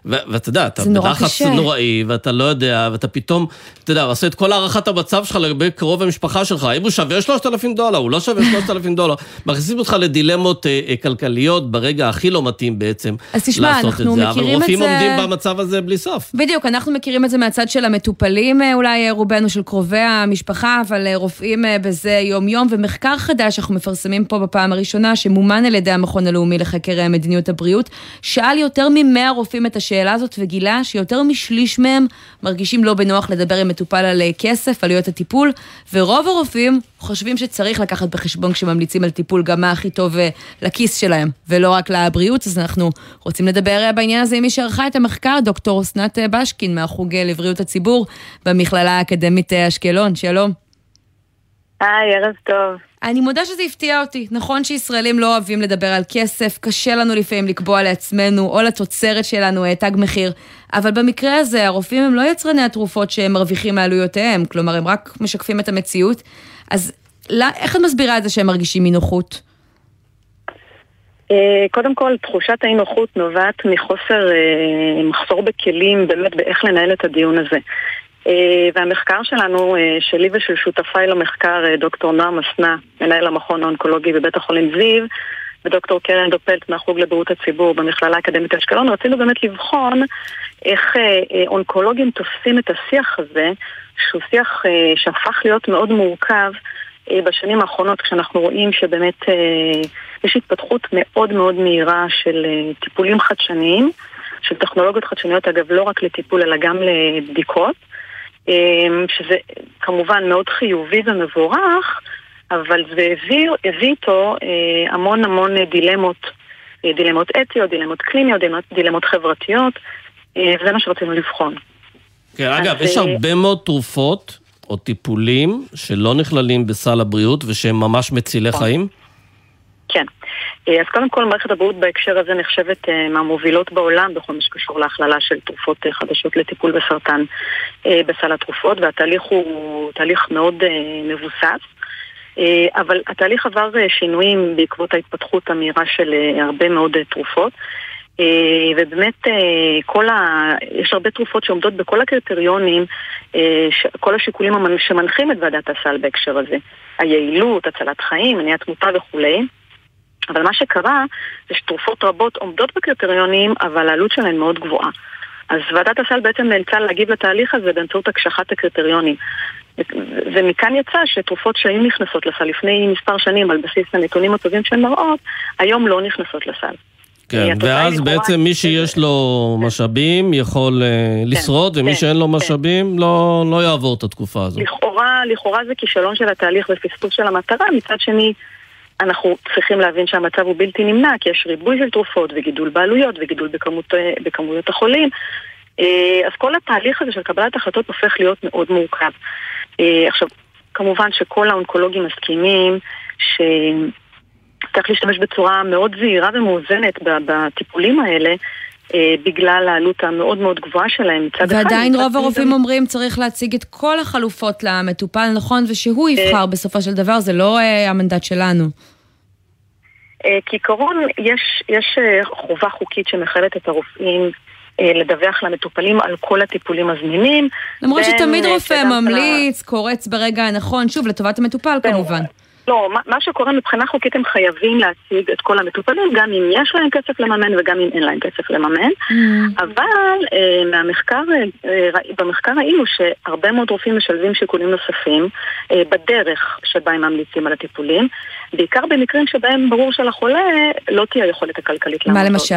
ואתה יודע, אתה בלחץ נוראי, ואתה לא יודע, ואתה פתאום, אתה יודע, עושה את כל הערכת המצב שלך לגבי קרוב המשפחה שלך, אם הוא שווה 3,000 דולר, הוא לא שווה 3,000 דולר. מכניסים אותך לדילמות אה, אה, כלכליות ברגע הכי לא מתאים בעצם אז תשמע, אנחנו מכירים את זה... אבל רופאים עומדים במצב הזה בלי סוף. בדיוק, אנחנו מכירים את זה מהצד של המטופלים, אה, אולי רובנו של קרובי המשפחה, אבל רופאים בזה יום-יום, ומחקר חדש שאנחנו מפרסמים פה בפעם הראשונה, שמומן על ידי המכון הלאומי לחקר מדיניות הבריאות, שאל יותר מ-100 רופאים את השאלה הזאת וגילה שיותר משליש מהם מרגישים לא בנוח לדבר עם מטופל על אה, כסף, עלויות הטיפול, ורוב הרופאים חושבים שצריך לקחת בחשבון כשממליצים על טיפול גם מה הכי טוב אה, לכיס שלהם, ולא רק לבריאות, אז אנחנו רוצים לדבר אה, בעניין הזה עם מי שערכה את המחקר, דוקטור אסנת בשקין מהחוג לבריאות הציבור במכללה האקדמית אשקלון, שלום. היי, ערב טוב. אני מודה שזה הפתיע אותי. נכון שישראלים לא אוהבים לדבר על כסף, קשה לנו לפעמים לקבוע לעצמנו או לתוצרת שלנו אה, תג מחיר, אבל במקרה הזה הרופאים הם לא יצרני התרופות שהם מרוויחים מעלויותיהם, כלומר הם רק משקפים את המציאות. אז לא, איך את מסבירה את זה שהם מרגישים אי נוחות? אה, קודם כל, תחושת האי נוחות נובעת מחוסר אה, מחסור בכלים באמת באיך לנהל את הדיון הזה. אה, והמחקר שלנו, שלי ושל שותפיי למחקר, דוקטור נועם אסנה, מנהל המכון האונקולוגי בבית החולים זיו, ודוקטור קרן דופלט מהחוג לבריאות הציבור במכללה האקדמית אשקלון, רצינו באמת לבחון איך אונקולוגים תופסים את השיח הזה, שהוא שיח שהפך להיות מאוד מורכב בשנים האחרונות, כשאנחנו רואים שבאמת יש התפתחות מאוד מאוד מהירה של אה, טיפולים חדשניים, של טכנולוגיות חדשניות, אגב, לא רק לטיפול אלא גם לבדיקות, אה, שזה כמובן מאוד חיובי ומבורך, אבל זה הביא, הביא איתו אה, המון המון דילמות, דילמות אתיות, דילמות קליניות, דילמות, דילמות חברתיות, וזה מה שרצינו לבחון. כן, אגב, יש הרבה מאוד תרופות או טיפולים שלא נכללים בסל הבריאות ושהם ממש מצילי נכון. חיים? כן. אה, אז קודם כל מערכת הבריאות בהקשר הזה נחשבת אה, מהמובילות בעולם בכל מה שקשור להכללה של תרופות אה, חדשות לטיפול בסרטן בסל התרופות, והתהליך הוא תהליך מאוד מבוסס. אבל התהליך עבר שינויים בעקבות ההתפתחות המהירה של הרבה מאוד תרופות. ובאמת כל ה... יש הרבה תרופות שעומדות בכל הקריטריונים, כל השיקולים שמנחים את ועדת הסל בהקשר הזה. היעילות, הצלת חיים, מניעת תמותה וכולי. אבל מה שקרה זה שתרופות רבות עומדות בקריטריונים, אבל העלות שלהן מאוד גבוהה. אז ועדת הסל בעצם נאלצה להגיב לתהליך הזה באמצעות הקשחת הקריטריונים. ומכאן יצא שתרופות שהיו נכנסות לסל לפני מספר שנים על בסיס הנתונים הטובים שהן מראות, היום לא נכנסות לסל. כן, ואז בעצם מי שיש לו כן. משאבים יכול uh, לשרוד, ומי כן, שאין לו כן. משאבים לא, לא יעבור את התקופה הזאת. לכאורה, לכאורה זה כישלון של התהליך ופספוס של המטרה, מצד שני אנחנו צריכים להבין שהמצב הוא בלתי נמנע, כי יש ריבוי של תרופות וגידול בעלויות וגידול בכמות, בכמויות החולים. אה, אז כל התהליך הזה של קבלת החלטות הופך להיות מאוד מורכב. אה, עכשיו, כמובן שכל האונקולוגים מסכימים שצריך להשתמש בצורה מאוד זהירה ומאוזנת בטיפולים האלה. אה, בגלל העלות המאוד מאוד גבוהה שלהם מצד אחד. ועדיין רוב הרופאים אומרים צריך להציג את כל החלופות למטופל, נכון? ושהוא אה, יבחר בסופו של דבר, זה לא אה, המנדט שלנו. כעיקרון, יש, יש חובה חוקית שמחייבת את הרופאים לדווח למטופלים על כל הטיפולים הזמינים. למרות שתמיד רופא ממליץ, קורץ ברגע הנכון, שוב, לטובת המטופל כמובן. לא, מה, מה שקורה מבחינה חוקית הם חייבים להציג את כל המטופלים, גם אם יש להם כסף לממן וגם אם אין להם כסף לממן. Mm. אבל אה, מהמחקר, אה, במחקר ראינו שהרבה מאוד רופאים משלבים שיקולים נוספים אה, בדרך שבה הם ממליצים על הטיפולים, בעיקר במקרים שבהם ברור שלחולה לא תהיה יכולת הכלכלית לעמוד. מה למשל?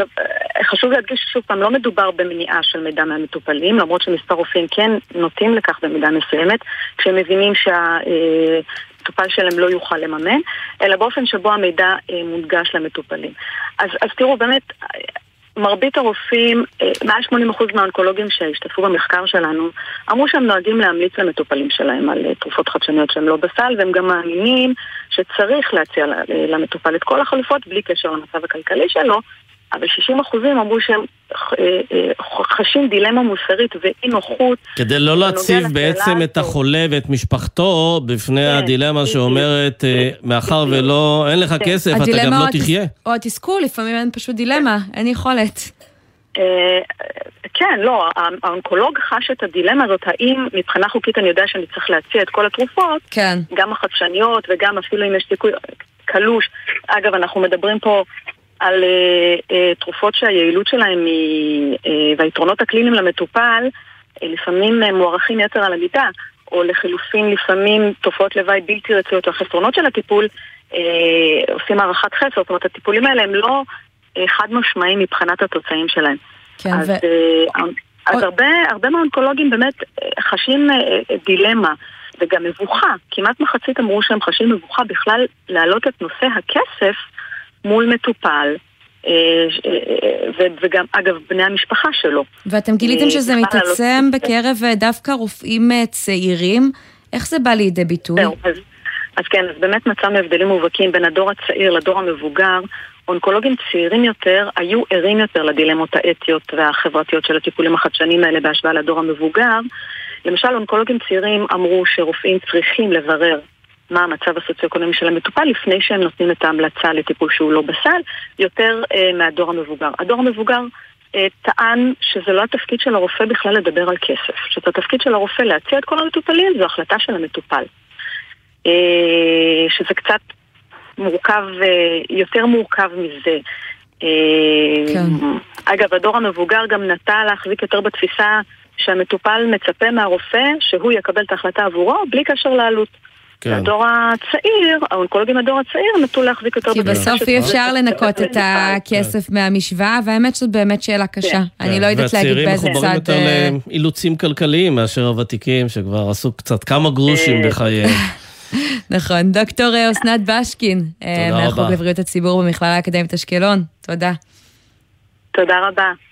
אה, חשוב להדגיש שוב פעם, לא מדובר במניעה של מידע מהמטופלים, למרות שמספר רופאים כן נוטים לכך במידה מסוימת, כשהם מבינים שה... אה, המטופל שלהם לא יוכל לממן, אלא באופן שבו המידע אה, מונגש למטופלים. אז, אז תראו, באמת, מרבית הרופאים, אה, מעל 80% מהאונקולוגים שהשתתפו במחקר שלנו, אמרו שהם נוהגים להמליץ למטופלים שלהם על אה, תרופות חדשניות שהן לא בסל, והם גם מאמינים שצריך להציע למטופל את כל החלופות בלי קשר למצב הכלכלי שלו, אבל 60 אחוזים אמרו שהם אה, אה, חשים דילמה מוסרית ואי נוחות. כדי לא להציב בעצם את החולה ואת משפחתו בפני כן, הדילמה שאומרת, אה, מאחר ולא, אין לך כן. כסף, אתה גם לא תחיה. או התסכול, לפעמים אין פשוט דילמה, אין יכולת. כן, לא, האונקולוג חש את הדילמה הזאת, האם מבחינה חוקית אני יודע שאני צריך להציע את כל התרופות, כן. גם החדשניות וגם אפילו אם יש סיכוי קלוש. אגב, אנחנו מדברים פה על uh, uh, תרופות שהיעילות שלהן היא, uh, והיתרונות הקליניים למטופל uh, לפעמים uh, מוערכים יתר על המידה, או לחילופין לפעמים תופעות לוואי בלתי רצויות, או החסרונות של הטיפול uh, עושים הערכת חסר, זאת אומרת הטיפולים האלה הם לא uh, חד משמעיים מבחינת התוצאים שלהם. כן, אז, ו... uh, אז. הרבה, הרבה מהאונקולוגים באמת חשים דילמה. וגם מבוכה, כמעט מחצית אמרו שהם חשים מבוכה בכלל להעלות את נושא הכסף מול מטופל. אה, אה, וגם, אגב, בני המשפחה שלו. ואתם גיליתם אה, שזה מתעצם בקרב דווקא רופאים צעירים? איך זה בא לידי ביטוי? זהו, אז, אז כן, אז באמת מצאנו הבדלים מובהקים בין הדור הצעיר לדור המבוגר. אונקולוגים צעירים יותר היו ערים יותר לדילמות האתיות והחברתיות של הטיפולים החדשניים האלה בהשוואה לדור המבוגר. למשל, אונקולוגים צעירים אמרו שרופאים צריכים לברר מה המצב הסוציו-אקונומי של המטופל לפני שהם נותנים את ההמלצה לטיפול שהוא לא בסל, יותר אה, מהדור המבוגר. הדור המבוגר אה, טען שזה לא התפקיד של הרופא בכלל לדבר על כסף, שזה התפקיד של הרופא להציע את כל המטופלים, זו החלטה של המטופל. אה, שזה קצת מורכב, אה, יותר מורכב מזה. אה, כן. אגב, הדור המבוגר גם נטה להחזיק יותר בתפיסה שהמטופל מצפה מהרופא שהוא יקבל את ההחלטה עבורו בלי קשר לעלות. כן. הדור הצעיר, האונקולוגים הדור הצעיר נטו להחזיק יותר כי בסוף אי אפשר לנקות את הכסף מהמשוואה, והאמת שזאת באמת שאלה קשה. כן. אני לא יודעת להגיד באיזה צד... והצעירים מחוברים יותר לאילוצים כלכליים מאשר הוותיקים, שכבר עשו קצת כמה גרושים בחייהם. (laughs) נכון. דוקטור אסנת בשקין, מהחוג לבריאות הציבור במכללה האקדמית אשקלון, תודה. תודה רבה.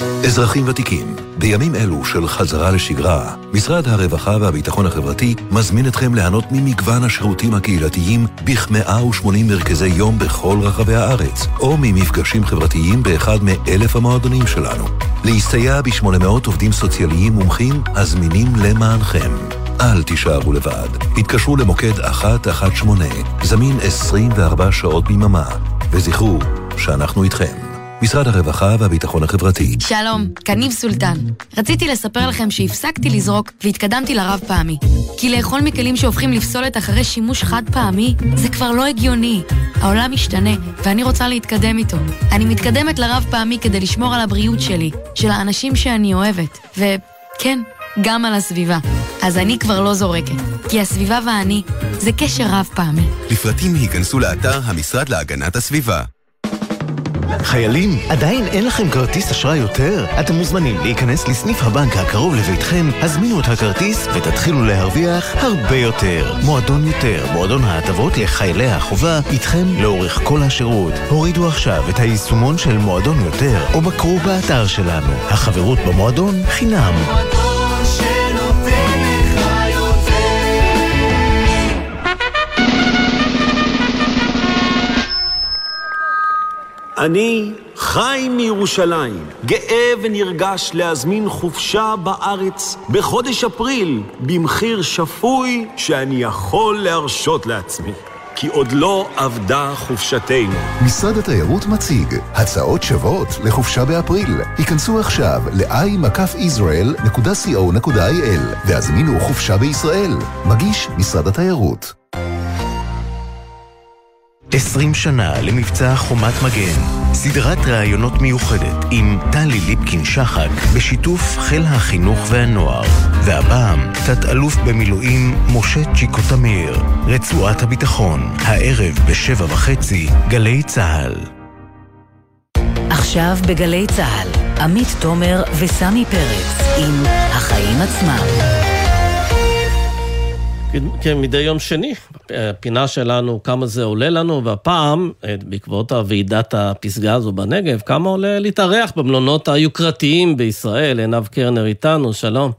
אזרחים ותיקים, בימים אלו של חזרה לשגרה, משרד הרווחה והביטחון החברתי מזמין אתכם ליהנות ממגוון השירותים הקהילתיים בכ-180 מרכזי יום בכל רחבי הארץ, או ממפגשים חברתיים באחד מאלף המועדונים שלנו. להסתייע ב-800 עובדים סוציאליים מומחים הזמינים למענכם. אל תישארו לבד. התקשרו למוקד 118, זמין 24 שעות ביממה, וזכרו שאנחנו איתכם. משרד הרווחה והביטחון החברתי. שלום, כניב סולטן. רציתי לספר לכם שהפסקתי לזרוק והתקדמתי לרב פעמי. כי לאכול מכלים שהופכים לפסולת אחרי שימוש חד פעמי, זה כבר לא הגיוני. העולם משתנה, ואני רוצה להתקדם איתו. אני מתקדמת לרב פעמי כדי לשמור על הבריאות שלי, של האנשים שאני אוהבת, וכן, גם על הסביבה. אז אני כבר לא זורקת, כי הסביבה ואני זה קשר רב פעמי. לפרטים היכנסו לאתר המשרד להגנת הסביבה. חיילים, עדיין אין לכם כרטיס אשראי יותר? אתם מוזמנים להיכנס לסניף הבנק הקרוב לביתכם, הזמינו את הכרטיס ותתחילו להרוויח הרבה יותר. מועדון יותר, מועדון ההטבות לחיילי החובה, איתכם לאורך כל השירות. הורידו עכשיו את היישומון של מועדון יותר, או בקרו באתר שלנו. החברות במועדון חינם. אני חי מירושלים, גאה ונרגש להזמין חופשה בארץ בחודש אפריל במחיר שפוי שאני יכול להרשות לעצמי. כי עוד לא אבדה חופשתנו. משרד התיירות מציג הצעות שוות לחופשה באפריל. היכנסו עכשיו ל-i-israel.co.il והזמינו חופשה בישראל. מגיש משרד התיירות. 20 שנה למבצע חומת מגן. סדרת ראיונות מיוחדת עם טלי ליפקין-שחק בשיתוף חיל החינוך והנוער. והפעם, תת-אלוף במילואים משה צ'יקו תמיר. רצועת הביטחון, הערב בשבע וחצי, גלי צה"ל. עכשיו בגלי צה"ל, עמית תומר וסמי פרץ עם החיים עצמם. כן, מדי יום שני, הפינה שלנו, כמה זה עולה לנו, והפעם, אה, בעקבות ועידת הפסגה הזו בנגב, כמה עולה להתארח במלונות היוקרתיים בישראל. עינב קרנר איתנו, שלום.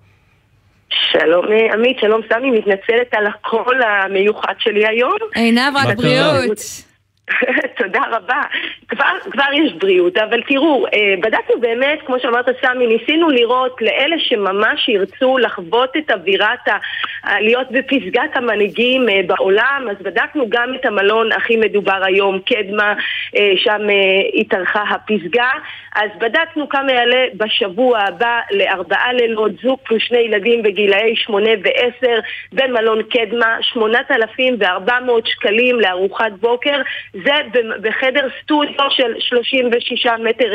שלום עמית, שלום סמי, מתנצלת על הקול המיוחד שלי היום. עינב, רק בריאות. (laughs) תודה רבה. כבר, כבר יש בריאות, אבל תראו, אה, בדקנו באמת, כמו שאמרת סמי, ניסינו לראות לאלה שממש ירצו לחוות את אווירת ה... להיות בפסגת המנהיגים אה, בעולם, אז בדקנו גם את המלון הכי מדובר היום, קדמה, אה, שם התארחה הפסגה, אז בדקנו כמה יעלה בשבוע הבא לארבעה לילות, זוג פלוס שני ילדים בגילאי שמונה ועשר, במלון קדמה, שמונת אלפים וארבע מאות שקלים לארוחת בוקר, זה בחדר סטודיו של 36 מטר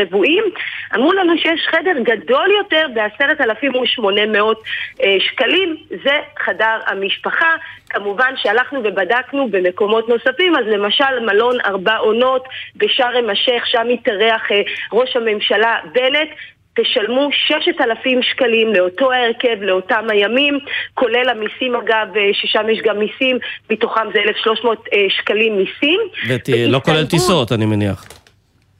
רבועים. אמרו לנו שיש חדר גדול יותר ב-10,800 אה, שקלים, זה חדר המשפחה. כמובן שהלכנו ובדקנו במקומות נוספים, אז למשל מלון ארבע עונות בשארם א-שייח, שם התארח אה, ראש הממשלה בנט. תשלמו 6,000 שקלים לאותו ההרכב, לאותם הימים, כולל המיסים אגב, אה, ששם יש גם מיסים, מתוכם זה 1,300 אה, שקלים מיסים. ולא כולל טיסות, אני מניח.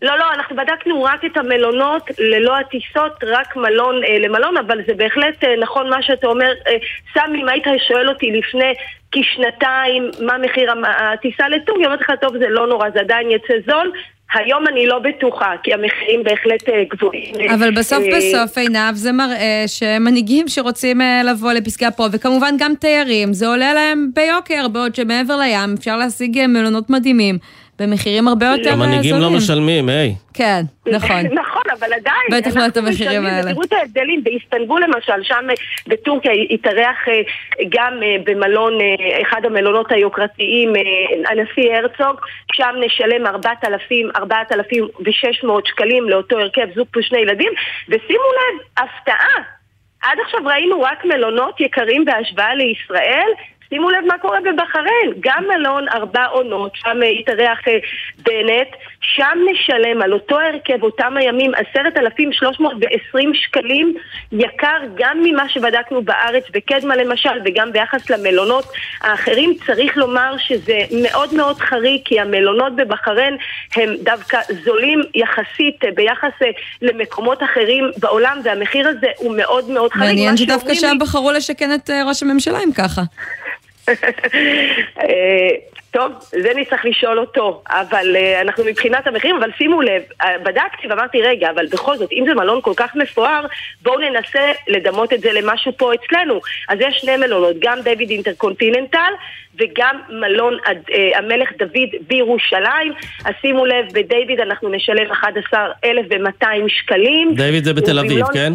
לא, לא, אנחנו בדקנו רק את המלונות, ללא הטיסות, רק מלון אה, למלון, אבל זה בהחלט אה, נכון מה שאתה אומר. אה, סמי, אם היית שואל אותי לפני כשנתיים מה מחיר הטיסה לטורקיה, אמרתי לך, טוב, זה לא נורא, זה עדיין יצא זול. היום אני לא בטוחה, כי המחירים בהחלט אה, גבוהים. אבל בסוף אה, בסוף, עינב, זה מראה שמנהיגים שרוצים אה, לבוא לפסגה פה, וכמובן גם תיירים, זה עולה להם ביוקר, בעוד שמעבר לים אפשר להשיג מלונות מדהימים במחירים הרבה יותר אה, זולים. המנהיגים לא משלמים, היי. כן, נכון. (laughs) נכון, אבל עדיין, בטח לא את אנחנו המחירים האלה. ותראו את ההבדלים, באיסטנבול למשל, שם אה, בטורקיה התארח אה, גם אה, במלון, אה, אחד המלונות היוקרתיים, אה, הנשיא הרצוג, שם נשלם 4,000, 4,600 שקלים לאותו הרכב זוג פלוס שני ילדים, ושימו לב, הפתעה, עד עכשיו ראינו רק מלונות יקרים בהשוואה לישראל, שימו לב מה קורה בבחריין, גם מלון ארבע עונות, שם אה, התארח אה, בנט, שם נשלם על אותו הרכב, אותם הימים, עשרת אלפים שלוש מאות ועשרים שקלים, יקר גם ממה שבדקנו בארץ, בקדמה למשל, וגם ביחס למלונות האחרים. צריך לומר שזה מאוד מאוד חריג, כי המלונות בבחריין הם דווקא זולים יחסית אה, ביחס למקומות אחרים בעולם, והמחיר הזה הוא מאוד מאוד חריג. מעניין שדווקא שם בחרו לשכן את ראש הממשלה אם ככה. אה, טוב, זה נצטרך לשאול אותו, אבל אה, אנחנו מבחינת המחירים, אבל שימו לב, אה, בדקתי ואמרתי, רגע, אבל בכל זאת, אם זה מלון כל כך מפואר, בואו ננסה לדמות את זה למשהו פה אצלנו. אז יש שני מלונות, גם דיוויד אינטרקונטיננטל וגם מלון אה, המלך דוד בירושלים. אז שימו לב, בדיוויד אנחנו נשלם 11,200 שקלים. דיוויד זה בתל אביב, כן?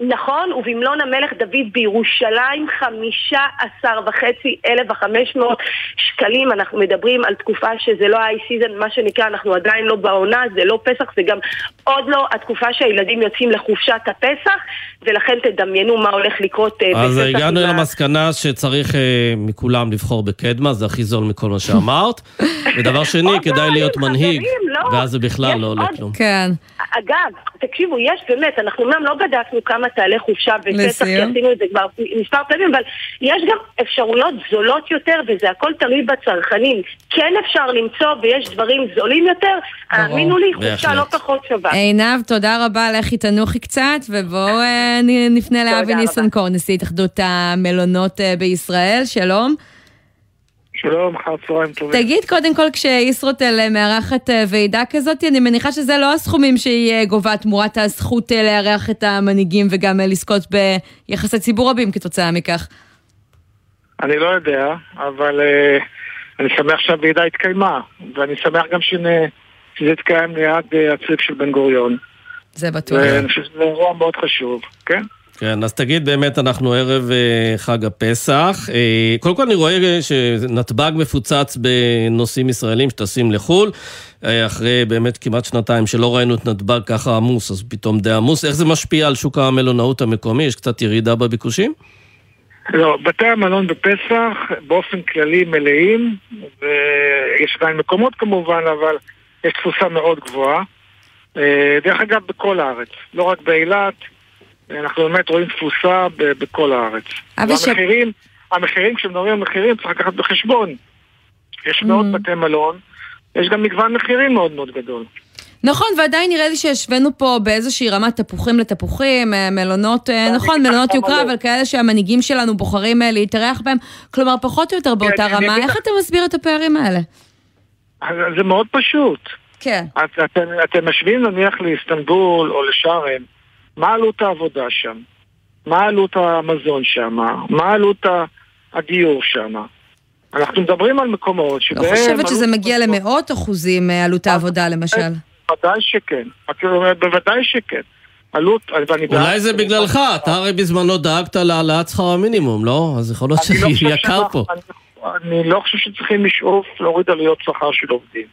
נכון, ובמלון המלך דוד בירושלים חמישה עשר וחצי אלף וחמש מאות שקלים. אנחנו מדברים על תקופה שזה לא high season, מה שנקרא, אנחנו עדיין לא בעונה, זה לא פסח, זה גם עוד לא התקופה שהילדים יוצאים לחופשת הפסח, ולכן תדמיינו מה הולך לקרות אה, אז בפסח. הגענו עם ה- למסקנה שצריך אה, מכולם לבחור בקדמה, זה הכי זול מכל מה שאמרת. (laughs) ודבר שני, כדאי להיות מנהיג, לא. ואז זה בכלל לא עולה עוד- כלום. כן. אגב, תקשיבו, יש באמת, אנחנו אומנם לא בדקנו כמה תעלה חופשה בפסח, כי. עשינו את זה כבר מספר פעמים, אבל יש גם אפשרויות זולות יותר, וזה הכל תלוי בצרכנים. כן אפשר למצוא, ויש דברים זולים יותר, האמינו לי, חופשה לא פחות שווה. עינב, תודה רבה, לכי תנוחי קצת, ובואו אה, נפנה לאבי רבה. ניסנקור, נשיא התאחדות המלונות אה, בישראל, שלום. שלום, אחר צהריים טובים. תגיד, קודם כל, כשישרוטל אה, מארחת אה, ועידה כזאת, אני מניחה שזה לא הסכומים שהיא אה, גובה תמורת הזכות לארח את המנהיגים וגם לזכות ביחסי ציבור רבים כתוצאה מכך. אני לא יודע, אבל uh, אני שמח שהוועידה התקיימה, ואני שמח גם שזה התקיים ליד uh, הצריף של בן גוריון. זה בטוח. ואני חושב שזה אירוע מאוד חשוב, כן? כן, אז תגיד, באמת, אנחנו ערב אה, חג הפסח. אה, קודם כל אני רואה שנתב"ג מפוצץ בנוסעים ישראלים שטסים לחו"ל, אה, אחרי באמת כמעט שנתיים שלא ראינו את נתב"ג ככה עמוס, אז פתאום די עמוס. איך זה משפיע על שוק המלונאות המקומי? יש קצת ירידה בביקושים? לא, בתי המלון בפסח באופן כללי מלאים, ויש עדיין מקומות כמובן, אבל יש תפוסה מאוד גבוהה. אה, דרך אגב, בכל הארץ, לא רק באילת, אנחנו באמת רואים תפוסה בכל הארץ. אבל ש- והמחירים, המחירים, כשמדברים על מחירים, צריך לקחת בחשבון. יש מאות בתי מלון, יש גם מגוון מחירים מאוד מאוד גדול. נכון, ועדיין נראה לי שהשווינו פה באיזושהי רמת תפוחים לתפוחים, אה, מלונות, אה, נכון, מלונות יוקרה, אבל כאלה שהמנהיגים שלנו בוחרים אה, להתארח בהם, כלומר, פחות או יותר באותה כן, רמה. איך אתה מסביר את הפערים האלה? זה מאוד פשוט. כן. את, אתם, אתם משווים נניח לאיסטנבול או לשארם, מה עלות העבודה שם? מה עלות המזון שם? מה עלות הדיור שם? אנחנו מדברים על מקומות לא שבהם... חושבת שזה עלות- מגיע למאות אחוזים אה, עלות העבודה, למשל. בוודאי שכן. את אומרת, בוודאי שכן. עלות, ואני בעד- אולי זה בגללך, אתה הרי בזמנו דאגת להעלאת שכר המינימום, לא? אז יכול להיות אני לא שיקר שאנחנו- פה. אני, אני לא חושב שצריכים לשאוף להוריד עלויות שכר של עובדים.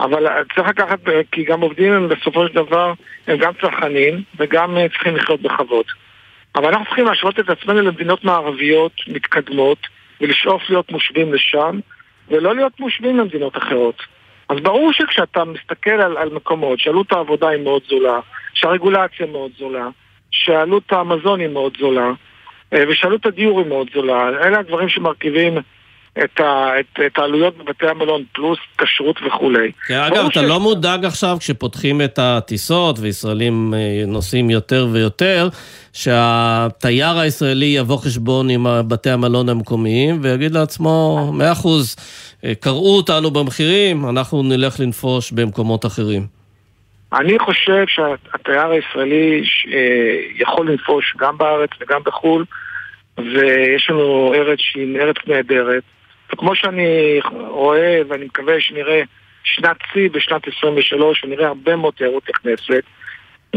אבל אה, צריך לקחת, אה, כי גם עובדים הם בסופו של דבר, הם גם צרכנים וגם אה, צריכים לחיות בכבוד. אבל אנחנו צריכים להשוות את עצמנו למדינות מערביות מתקדמות ולשאוף להיות מושווים לשם, ולא להיות מושווים למדינות אחרות. אז ברור שכשאתה מסתכל על, על מקומות שעלות העבודה היא מאוד זולה, שהרגולציה מאוד זולה, שעלות המזון היא מאוד זולה, ושעלות הדיור היא מאוד זולה, אלה הדברים שמרכיבים את, ה, את, את העלויות בבתי המלון, פלוס כשרות וכולי. כן, אגב, אתה ש... לא מודאג עכשיו כשפותחים את הטיסות וישראלים אה, נוסעים יותר ויותר, שהתייר הישראלי יבוא חשבון עם בתי המלון המקומיים ויגיד לעצמו, מאה אחוז, אה, קראו אותנו במחירים, אנחנו נלך לנפוש במקומות אחרים. אני חושב שהתייר הישראלי אה, יכול לנפוש גם בארץ וגם בחו"ל, ויש לנו ארץ שהיא ארץ נהדרת. וכמו שאני רואה ואני מקווה שנראה שנת שיא בשנת 23 ונראה הרבה מאוד תיירות נכנסת,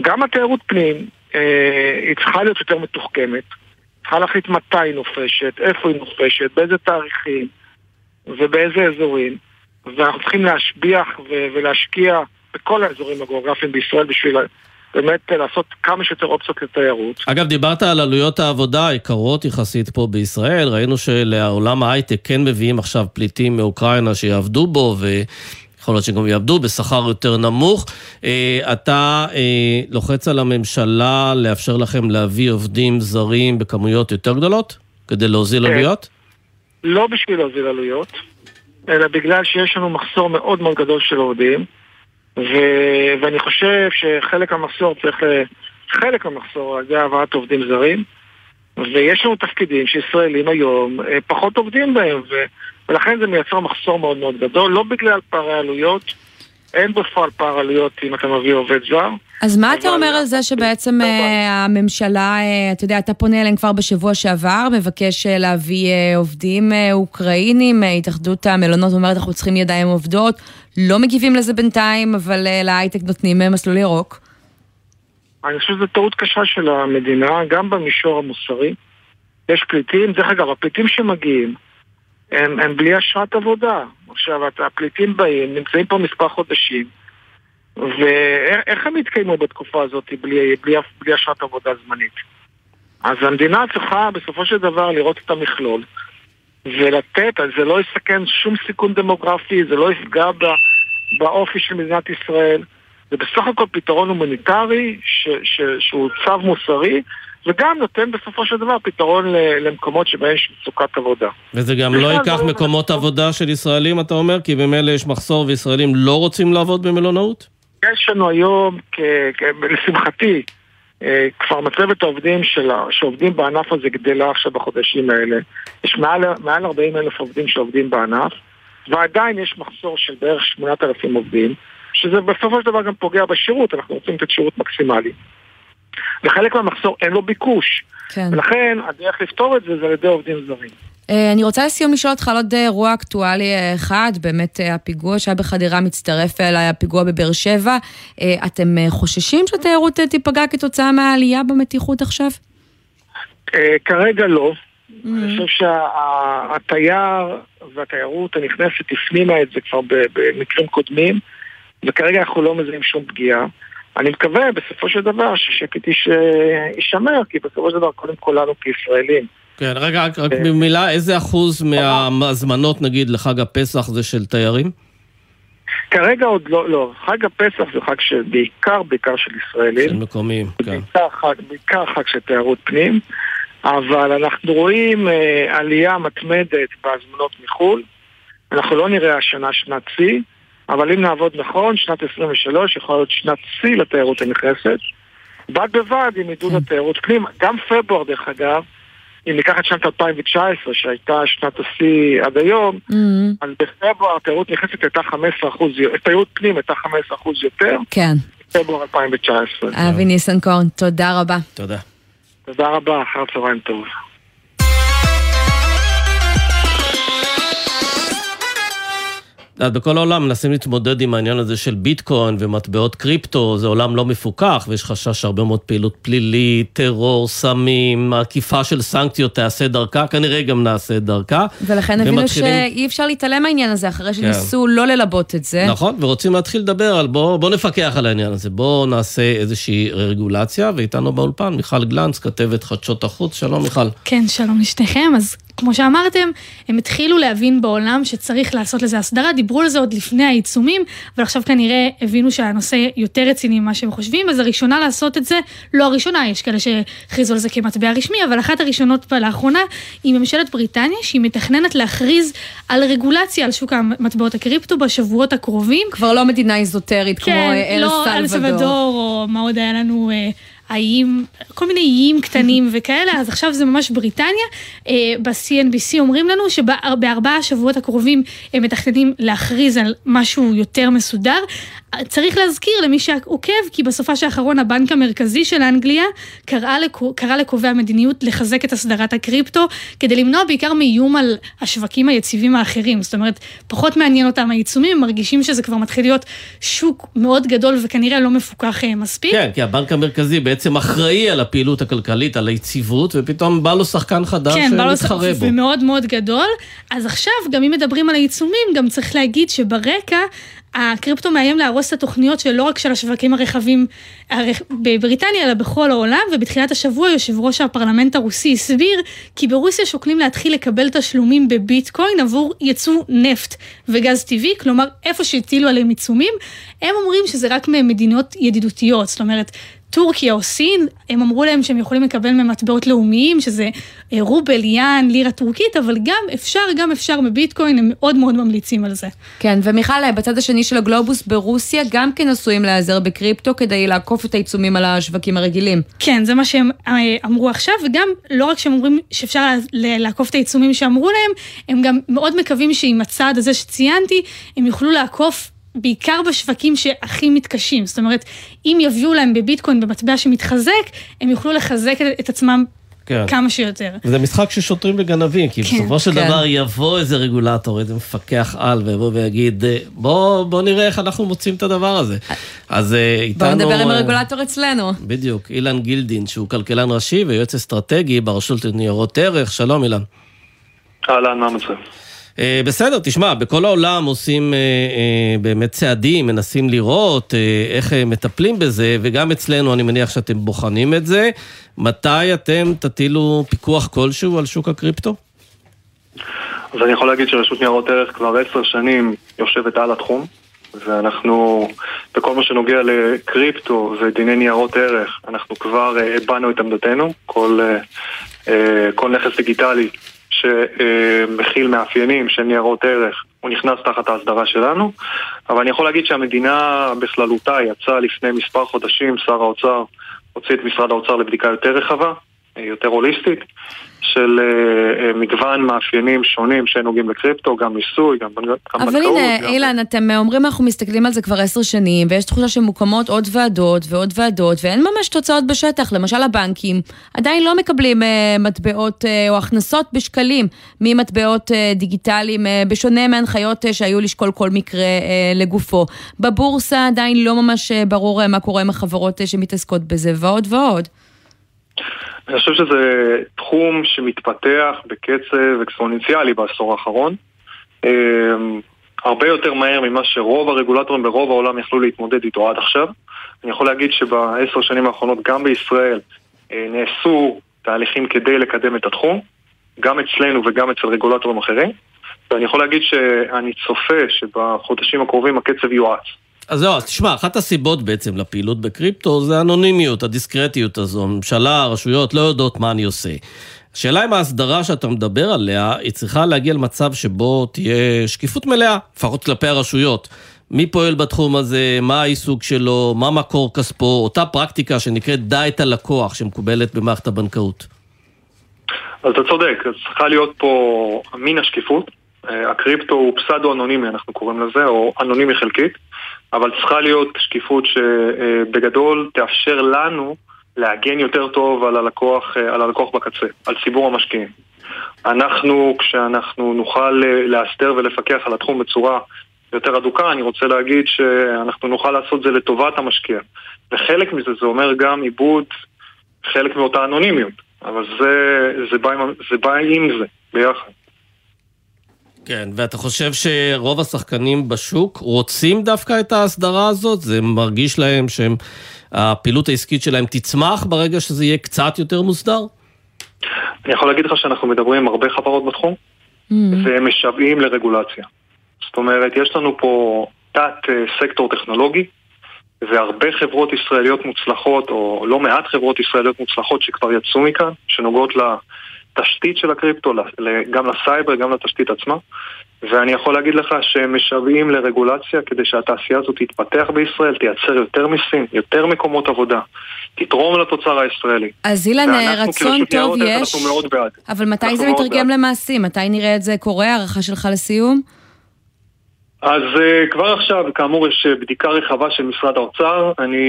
גם התיירות פנים אה, היא צריכה להיות יותר מתוחכמת, צריכה להחליט מתי היא נופשת, איפה היא נופשת, באיזה תאריכים ובאיזה אזורים, ואנחנו צריכים להשביח ולהשקיע בכל האזורים הגיאוגרפיים בישראל בשביל באמת לעשות כמה שיותר אופציות לתיירות. אגב, דיברת על עלויות העבודה היקרות יחסית פה בישראל. ראינו שלעולם ההייטק כן מביאים עכשיו פליטים מאוקראינה שיעבדו בו, ויכול להיות שגם יעבדו בשכר יותר נמוך. אה, אתה אה, לוחץ על הממשלה לאפשר לכם להביא עובדים זרים בכמויות יותר גדולות, כדי להוזיל. עלויות? לא בשביל להוזיל עלויות, אלא בגלל שיש לנו מחסור מאוד מאוד גדול של עובדים. ו- ואני חושב שחלק המחסור צריך, חלק המחסור על ידי הבאת עובדים זרים, ויש לנו תפקידים שישראלים היום אה, פחות עובדים בהם, ו- ולכן זה מייצר מחסור מאוד מאוד גדול, לא בגלל פערי עלויות, אין בפועל פער עלויות אם אתה מביא עובד זר. אז מה אתה אומר על זה שבעצם אה, הממשלה, אה, אתה יודע, אתה פונה אליהם כבר בשבוע שעבר, מבקש להביא עובדים אוקראינים, התאחדות המלונות אומרת, אנחנו צריכים ידיים עובדות, לא מגיבים לזה בינתיים, אבל להייטק נותנים מסלול ירוק. אני חושב שזו טעות קשה של המדינה, גם במישור המוסרי. יש פליטים, דרך אגב, הפליטים שמגיעים הם, הם בלי אשרת עבודה. עכשיו, הפליטים באים, נמצאים פה מספר חודשים, ואיך הם יתקיימו בתקופה הזאת בלי, בלי, בלי אשרת עבודה זמנית? אז המדינה צריכה בסופו של דבר לראות את המכלול ולתת, אז זה לא יסכן שום סיכון דמוגרפי, זה לא יפגע באופי של מדינת ישראל. זה בסך הכל פתרון הומניטרי ש, ש, שהוא צו מוסרי וגם נותן בסופו של דבר פתרון למקומות שבהם יש מצוקת עבודה. וזה גם לא ייקח לא מקומות עבודה של ישראלים, אתה אומר? כי במילא יש מחסור וישראלים לא רוצים לעבוד במלונאות? יש לנו היום. לשמחתי, אה, כבר מצבת העובדים שלה, שעובדים בענף הזה גדלה עכשיו בחודשים האלה. יש מעל, מעל 40 אלף עובדים שעובדים בענף, ועדיין יש מחסור של בערך 8,000 עובדים, שזה בסופו של דבר גם פוגע בשירות, אנחנו רוצים לתת שירות מקסימלי. וחלק מהמחסור אין לו ביקוש. כן. ולכן הדרך לפתור את זה זה על ידי עובדים זרים. אה, אני רוצה לסיום לשאול אותך על עוד אירוע אקטואלי אה, אחד, באמת אה, הפיגוע שהיה בחדירה מצטרף אליי, הפיגוע בבאר שבע. אתם חוששים שהתיירות תיפגע כתוצאה מהעלייה במתיחות עכשיו? כרגע לא. Mm-hmm. אני חושב שהתייר והתיירות הנכנסת הפנימה את זה כבר במקרים קודמים, וכרגע אנחנו לא מזהים שום פגיעה. אני מקווה בסופו של דבר ששקט יישמר, כי בסופו של דבר קודם כל לנו כישראלים. כן, רגע, רק, רק במילה, איזה אחוז מההזמנות, נגיד, לחג הפסח זה של תיירים? כרגע עוד לא, לא. חג הפסח זה חג שבעיקר, בעיקר של ישראלים. של מקומיים, כן. בעיקר חג, בעיקר חג של תיירות פנים, אבל אנחנו רואים אה, עלייה מתמדת בהזמנות מחו"ל. אנחנו לא נראה השנה שנת שיא, אבל אם נעבוד נכון, שנת 23 יכולה להיות שנת שיא לתיירות הנכנסת. בד בבד עם עידוד כן. התיירות פנים, גם פברואר דרך אגב, אם ניקח את שנת 2019, שהייתה שנת השיא עד היום, mm-hmm. אז בפברואר תיירות נכנסת הייתה 15 אחוז, תיירות פנים הייתה 15 אחוז יותר. כן. בפברואר 2019. אבי ניסנקורן, תודה רבה. תודה. תודה רבה, אחר צהריים טוב. בכל העולם מנסים להתמודד עם העניין הזה של ביטקוין ומטבעות קריפטו, זה עולם לא מפוקח ויש חשש שהרבה מאוד פעילות פלילית, טרור, סמים, עקיפה של סנקציות תעשה דרכה, כנראה גם נעשה דרכה. ולכן הבינו ומתחילים... שאי אפשר להתעלם מהעניין הזה אחרי שניסו כן. לא ללבות את זה. נכון, ורוצים להתחיל לדבר על בוא, בוא נפקח על העניין הזה, בוא נעשה איזושהי רגולציה, ואיתנו באולפן מיכל גלנץ, כתבת חדשות החוץ, שלום מיכל. כן, שלום לשניכם, אז כמו שאמרתם, הם התחילו להבין בעולם שצריך לעשות לזה הסדרה, דיברו על זה עוד לפני העיצומים, אבל עכשיו כנראה הבינו שהנושא יותר רציני ממה שהם חושבים, אז הראשונה לעשות את זה, לא הראשונה, יש כאלה שהכריזו על זה כמטבע רשמי, אבל אחת הראשונות לאחרונה היא ממשלת בריטניה, שהיא מתכננת להכריז על רגולציה על שוק המטבעות הקריפטו בשבועות הקרובים. כבר לא מדינה איזוטרית כן, כמו אל לא אל סלבדור, או מה עוד היה לנו... האיים, כל מיני איים קטנים וכאלה, אז עכשיו זה ממש בריטניה. אה, ב-CNBC אומרים לנו שבארבעה שבועות הקרובים הם מתכננים להכריז על משהו יותר מסודר. צריך להזכיר למי שעוקב, כי בסופה האחרון הבנק המרכזי של אנגליה קרא, לקו, קרא לקובעי המדיניות לחזק את הסדרת הקריפטו, כדי למנוע בעיקר מאיום על השווקים היציבים האחרים. זאת אומרת, פחות מעניין אותם העיצומים, מרגישים שזה כבר מתחיל להיות שוק מאוד גדול וכנראה לא מפוקח אה, מספיק. כן, כי הבנק המרכזי בעצם אחראי על הפעילות הכלכלית, על היציבות, ופתאום בא לו שחקן חדש כן, שמתחרה לו, בו. ומאוד מאוד גדול. אז עכשיו, גם אם מדברים על העיצומים, גם צריך להגיד שברקע הקריפטו מאיים להרוס את התוכניות של לא רק של השווקים הרחבים בבריטניה, אלא בכל העולם, ובתחילת השבוע יושב ראש הפרלמנט הרוסי הסביר כי ברוסיה שוקלים להתחיל לקבל תשלומים בביטקוין עבור ייצוא נפט וגז טבעי, כלומר איפה שהטילו עליהם עיצומים, הם אומרים שזה רק ממדינות ידידותיות, זאת אומרת, טורקיה או סין, הם אמרו להם שהם יכולים לקבל ממטבעות לאומיים, שזה אה, רובל, יאן, לירה טורקית, אבל גם אפשר, גם אפשר בביטקוין, הם מאוד מאוד ממליצים על זה. כן, ומיכל, בצד השני של הגלובוס ברוסיה גם כן עשויים להיעזר בקריפטו כדי לעקוף את העיצומים על השווקים הרגילים. כן, זה מה שהם אה, אמרו עכשיו, וגם לא רק שהם אומרים שאפשר לעקוף את העיצומים שאמרו להם, הם גם מאוד מקווים שעם הצעד הזה שציינתי, הם יוכלו לעקוף בעיקר בשווקים שהכי מתקשים. זאת אומרת, אם יביאו להם בביטקוין במטבע שמתחזק, הם יוכלו לחזק את עצמם כן. כמה שיותר. זה משחק של שוטרים וגנבים, כי כן, בסופו של כן. דבר יבוא איזה רגולטור, איזה מפקח על, ויבוא ויגיד, בוא, בוא נראה איך אנחנו מוצאים את הדבר הזה. אז אה, איתנו... בוא נדבר עם הרגולטור אצלנו. בדיוק, אילן גילדין, שהוא כלכלן ראשי ויועץ אסטרטגי ברשות לניירות ערך. שלום אילן. אהלן, מה מצב? אה, בסדר, תשמע, בכל העולם עושים אה, אה, באמת צעדים, מנסים לראות איך מטפלים בזה, וגם אצלנו אני מניח שאתם בוחנים את זה. מתי אתם תטילו פיקוח כלשהו על שוק הקריפטו? אז אני יכול להגיד שרשות ניירות ערך כבר עשר שנים יושבת על התחום, ואנחנו, בכל מה שנוגע לקריפטו ודיני ניירות ערך, אנחנו כבר הבענו את עמדתנו. כל, כל נכס דיגיטלי שמכיל מאפיינים של ניירות ערך, הוא נכנס תחת ההסדרה שלנו, אבל אני יכול להגיד שהמדינה בכללותה יצאה לפני מספר חודשים, שר האוצר הוציא את משרד האוצר לבדיקה יותר רחבה, יותר הוליסטית, של uh, מגוון מאפיינים שונים שנוגעים לקריפטו, גם מיסוי, גם בנקאות. אבל הנה, גם... אילן, אתם אומרים אנחנו מסתכלים על זה כבר עשר שנים, ויש תחושה שמוקמות עוד ועדות ועוד ועדות, ואין ממש תוצאות בשטח. למשל הבנקים עדיין לא מקבלים uh, מטבעות uh, או הכנסות בשקלים ממטבעות uh, דיגיטליים, uh, בשונה מהנחיות uh, שהיו לשקול כל מקרה uh, לגופו. בבורסה עדיין לא ממש uh, ברור uh, מה קורה עם החברות uh, שמתעסקות בזה, ועוד ועוד. אני חושב שזה תחום שמתפתח בקצב אקספוננציאלי בעשור האחרון. אמ, הרבה יותר מהר ממה שרוב הרגולטורים ברוב העולם יכלו להתמודד איתו עד עכשיו. אני יכול להגיד שבעשר שנים האחרונות גם בישראל אה, נעשו תהליכים כדי לקדם את התחום, גם אצלנו וגם אצל רגולטורים אחרים, ואני יכול להגיד שאני צופה שבחודשים הקרובים הקצב יואץ. אז זהו, אז תשמע, אחת הסיבות בעצם לפעילות בקריפטו זה האנונימיות, הדיסקרטיות הזו. ממשלה, הרשויות לא יודעות מה אני עושה. השאלה אם ההסדרה שאתה מדבר עליה, היא צריכה להגיע למצב שבו תהיה שקיפות מלאה, לפחות כלפי הרשויות. מי פועל בתחום הזה, מה העיסוק שלו, מה מקור כספו, אותה פרקטיקה שנקראת דע את הלקוח שמקובלת במערכת הבנקאות. אז אתה צודק, אז צריכה להיות פה מין השקיפות. אה, הקריפטו הוא פסדו-אנונימי, אנחנו קוראים לזה, או אנונימי חלקית. אבל צריכה להיות שקיפות שבגדול תאפשר לנו להגן יותר טוב על הלקוח, על הלקוח בקצה, על ציבור המשקיעים. אנחנו, כשאנחנו נוכל לאסדר ולפקח על התחום בצורה יותר אדוקה, אני רוצה להגיד שאנחנו נוכל לעשות זה לטובת המשקיע. וחלק מזה זה אומר גם עיבוד חלק מאותה אנונימיות, אבל זה, זה, בא, זה בא עם זה, ביחד. כן, ואתה חושב שרוב השחקנים בשוק רוצים דווקא את ההסדרה הזאת? זה מרגיש להם שהפעילות העסקית שלהם תצמח ברגע שזה יהיה קצת יותר מוסדר? אני יכול להגיד לך שאנחנו מדברים עם הרבה חברות בתחום, Mm. והם משוועים לרגולציה. זאת אומרת, יש לנו פה תת אה, סקטור טכנולוגי, והרבה חברות ישראליות מוצלחות, או לא מעט חברות ישראליות מוצלחות שכבר יצאו מכאן, שנוגעות לתשתית של הקריפטו, גם לסייבר, גם לתשתית עצמה. ואני יכול להגיד לך שהם משוועים לרגולציה כדי שהתעשייה הזאת תתפתח בישראל, תייצר יותר מיסים, יותר מקומות עבודה, תתרום לתוצר הישראלי. אז אילן, ואנחנו רצון טוב יש. אבל מתי זה מתרגם. למעשים? מתי נראה את זה קורה? הערכה שלך לסיום? אז uh, כבר עכשיו, כאמור, יש אה, בדיקה רחבה של משרד האוצר. אני,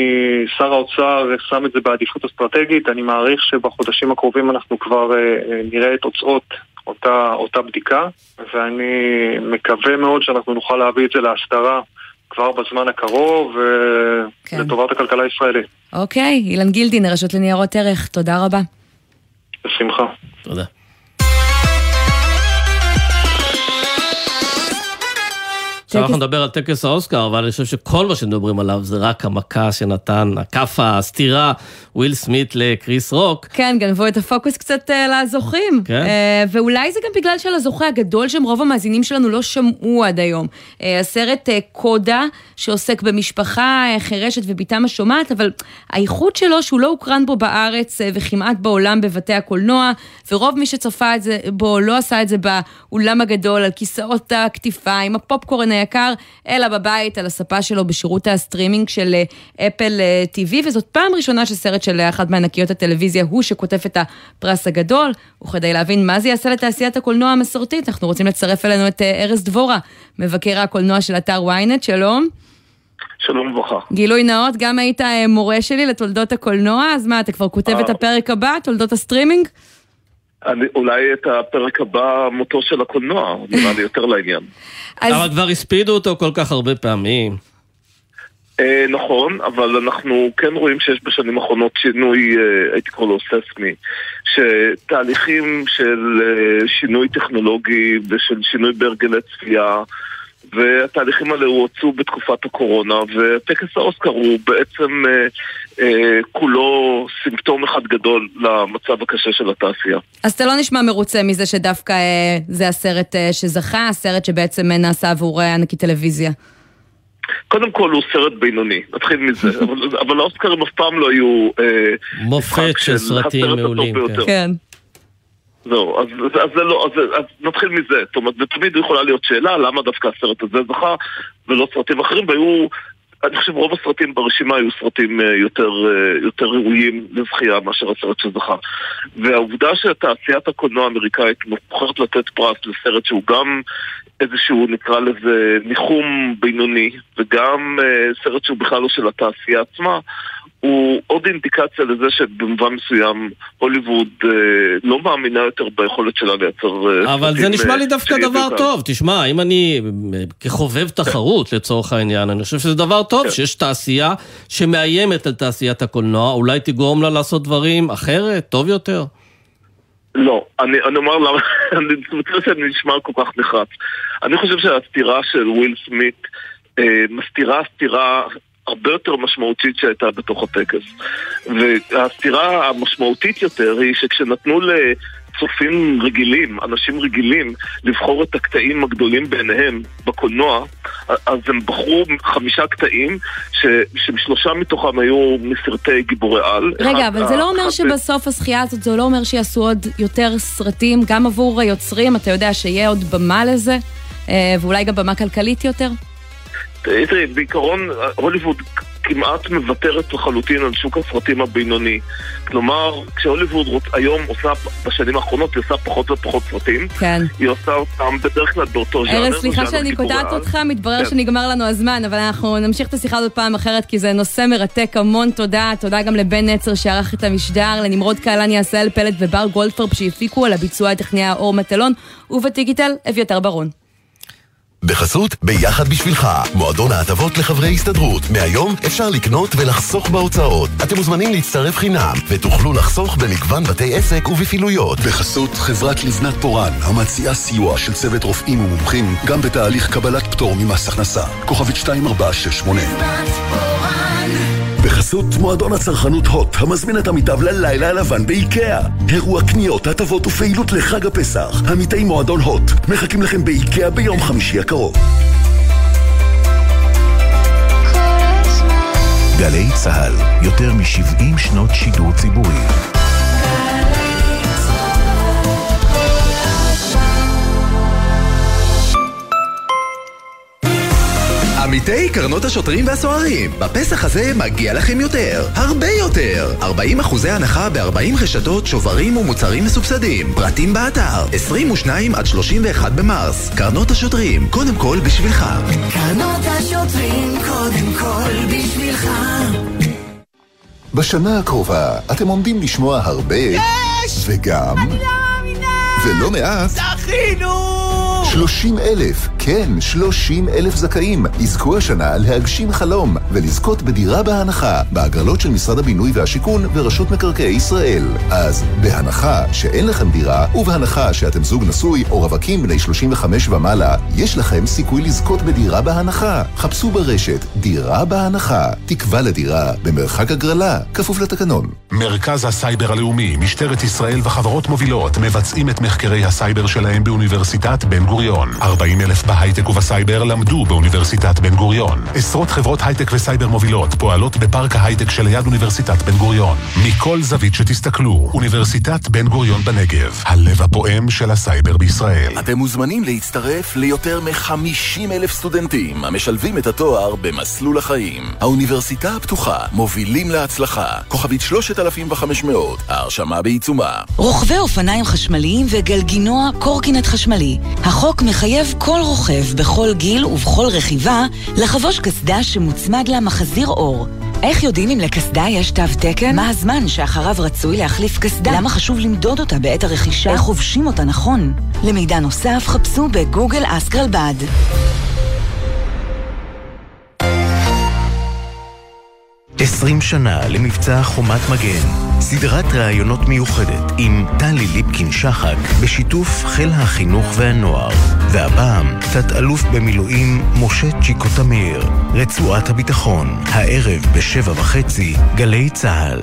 שר האוצר שם את זה בעדיפות אסטרטגית. אני מעריך שבחודשים הקרובים אנחנו כבר uh, נראה את תוצאות אותה, אותה בדיקה, ואני מקווה מאוד שאנחנו נוכל להביא את זה להסדרה כבר בזמן הקרוב, כן. לטובת הכלכלה הישראלית. אוקיי, אילן גילדין, הרשות לניירות ערך, תודה רבה. בשמחה. תודה. עכשיו אנחנו נדבר על טקס האוסקר, אבל אני חושב שכל מה שמדברים עליו זה רק המכה שנתן, הכאפה, הסטירה, וויל סמית לקריס רוק. כן, גנבו את הפוקוס קצת אה, לזוכים. כן. אה, ואולי זה גם בגלל שלזוכה הגדול שהם רוב המאזינים שלנו לא שמעו עד היום. אה, הסרט אה, קודה, שעוסק במשפחה אה, חירשת ובתם השומעת, אבל הייחוד שלו שהוא לא הוקרן בו בארץ אה, וכמעט בעולם בבתי הקולנוע, ורוב מי שצפה את זה בו לא עשה את זה באולם הגדול, על כיסאות הקטיפה, עם הפופקורן היקר, אלא בבית, על הספה שלו בשירות הסטרימינג של אה, אפל אה, TV, וזאת פעם ראשונה שסרט של אחת מענקיות הטלוויזיה הוא שקוטף את הפרס הגדול, וכדי להבין מה זה יעשה לתעשיית הקולנוע המסורתית, אנחנו רוצים לצרף אלינו את אה, ארז דבורה, מבקר הקולנוע של אתר ynet, שלום. שלום וברכה. גילוי נאות, גם היית אה, מורה שלי לתולדות הקולנוע, אז מה, אתה כבר כותב את אה. הפרק הבא, תולדות הסטרימינג? אני, אולי את הפרק הבא, מותו של הקולנוע, (laughs) נראה לי יותר לעניין. אבל כבר הספידו אותו כל כך הרבה פעמים. אה, נכון, אבל אנחנו כן רואים שיש בשנים האחרונות שינוי, אה, הייתי קורא לו סיסמי, שתהליכים של אה, שינוי טכנולוגי ושל שינוי בהרגלי צפייה והתהליכים האלה הואצו בתקופת הקורונה וטקס האוסקר הוא בעצם אה, אה, כולו סימפטום אחד גדול למצב הקשה של התעשייה. אז אתה לא נשמע מרוצה מזה שדווקא אה, זה הסרט אה, שזכה, הסרט שבעצם אה, נעשה עבור אה, ענקי טלוויזיה. קודם כל הוא סרט בינוני, נתחיל מזה, (laughs) אבל, אבל האוסקרים אף פעם לא היו... אה, מופת של סרטים מעולים. כן. זהו, אז, אז זה לא, אז, אז נתחיל מזה. זאת אומרת, ותמיד יכולה להיות שאלה למה דווקא הסרט הזה זכה ולא סרטים אחרים, והיו, אני חושב רוב הסרטים ברשימה היו סרטים אה, יותר, אה, יותר ראויים לזכייה מאשר הסרט שזכה. והעובדה שתעשיית הקולנוע האמריקאית בוחרת לתת פרס לסרט שהוא גם איזשהו, נקרא לזה, ניחום בינוני, וגם אה, סרט שהוא בכלל לא של התעשייה עצמה, הוא עוד אינדיקציה לזה שבמובן מסוים הוליווד אה, לא מאמינה יותר ביכולת שלה לייצר אה, אבל זה סרטים, נשמע אה, לי דווקא דבר כאן. טוב. תשמע, אם אני אה, כחובב תחרות לצורך העניין, אני חושב שזה דבר כן. טוב שיש תעשייה שמאיימת על תעשיית הקולנוע, אולי תגרום לה לעשות דברים אחרת, טוב יותר. לא, אני, אני אומר למה, (laughs) אני מצטער שאני נשמע כל כך נחרץ. אני חושב שהסתירה של וויל סמית אה, מסתירה סתירה הרבה יותר משמעותית שהייתה בתוך הטקס. והסתירה המשמעותית יותר היא שכשנתנו לצופים רגילים, אנשים רגילים, לבחור את הקטעים הגדולים בעיניהם בקולנוע, אז הם בחרו חמישה קטעים, ש, ששלושה מתוכם היו מסרטי גיבורי על. רגע, אחד- אבל זה לא אומר שבסוף הזכייה הזאת, זה לא אומר שיעשו עוד יותר סרטים, גם עבור היוצרים, אתה יודע שיהיה עוד במה לזה, אה, ואולי גם במה כלכלית יותר? תראי, בעיקרון הוליווד כמעט מוותרת לחלוטין על שוק הסרטים הבינוני. כלומר, כשהוליווד רוצ... היום עושה, בשנים האחרונות, היא עושה פחות ופחות סרטים. כן. היא עושה אותם בדרך כלל באותו ז'אנר. ארז, סליחה שאני קוטעת. אותך, מתברר כן. שנגמר לנו הזמן, אבל אנחנו נמשיך את השיחה הזאת פעם אחרת, כי זה נושא מרתק, המון תודה. תודה גם לבן נצר שערך את המשדר, לנמרוד קהלני, עשהאל פלד ובר גולדפרב שהפיקו על הביצוע הטכניה אור מטלון, ובדיגיטל, אביתר ברון. בחסות ביחד בשבילך, מועדון ההטבות לחברי הסתדרות. מהיום אפשר לקנות ולחסוך בהוצאות. אתם מוזמנים להצטרף חינם, ותוכלו לחסוך במגוון בתי עסק ובפעילויות. בחסות חברת לבנת פורן, המציעה סיוע של צוות רופאים ומומחים, גם בתהליך קבלת פטור ממס הכנסה. כוכבית 2468 בחסות מועדון הצרכנות הוט, המזמין את עמיתיו ללילה הלבן באיקאה. אירוע קניות, הטבות ופעילות לחג הפסח. עמיתי מועדון הוט, מחכים לכם באיקאה ביום חמישי הקרוב. גלי צה"ל, יותר מ-70 שנות שידור ציבורי. עמיתי קרנות השוטרים והסוהרים, בפסח הזה מגיע לכם יותר, הרבה יותר. 40 אחוזי הנחה ב-40 רשתות, שוברים ומוצרים מסובסדים. פרטים באתר, 22 עד 31 במרס. קרנות השוטרים, קודם כל בשבילך. קרנות השוטרים, קודם כל בשבילך. בשנה הקרובה אתם עומדים לשמוע הרבה... יש! וגם... אני לא מאמינה! ולא מעט... זכינו! 30 אלף, כן, 30 אלף זכאים, יזכו השנה להגשים חלום ולזכות בדירה בהנחה, בהגרלות של משרד הבינוי והשיכון ורשות מקרקעי ישראל. אז בהנחה שאין לכם דירה, ובהנחה שאתם זוג נשוי או רווקים בני 35 ומעלה, יש לכם סיכוי לזכות בדירה בהנחה. חפשו ברשת דירה בהנחה, תקווה לדירה במרחק הגרלה, כפוף לתקנון. מרכז הסייבר הלאומי, משטרת ישראל וחברות מובילות מבצעים את מחקרי הסייבר שלהם באוניברסיטת בן גוריון. 40 אלף בהייטק ובסייבר למדו באוניברסיטת בן גוריון. עשרות חברות הייטק וסייבר מובילות פועלות בפארק ההייטק שליד אוניברסיטת בן גוריון. מכל זווית שתסתכלו, אוניברסיטת בן גוריון בנגב, הלב הפועם של הסייבר בישראל. אתם מוזמנים להצטרף ליותר מ-50 אלף סטודנטים המשלבים את התואר במסלול החיים. האוניברסיטה הפתוחה, מובילים להצלחה. כוכבית 3500, ההרשמה בעיצומה. רוכבי אופניים חשמליים וגלגינוע קורקינט חשמלי. החוק החוק מחייב כל רוכב בכל גיל ובכל רכיבה לחבוש קסדה שמוצמד לה מחזיר אור. איך יודעים אם לקסדה יש תו תקן? מה הזמן שאחריו רצוי להחליף קסדה? למה חשוב למדוד אותה בעת הרכישה? איך חובשים אותה נכון? למידע נוסף חפשו בגוגל אסקרלבד. 20 שנה למבצע חומת מגן. סדרת ראיונות מיוחדת עם טלי ליפקין-שחק בשיתוף חיל החינוך והנוער. והפעם, תת-אלוף במילואים משה צ'יקו תמיר, רצועת הביטחון, הערב בשבע וחצי, גלי צה"ל.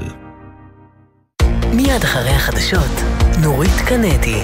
מיד אחרי החדשות, נורית קנדי.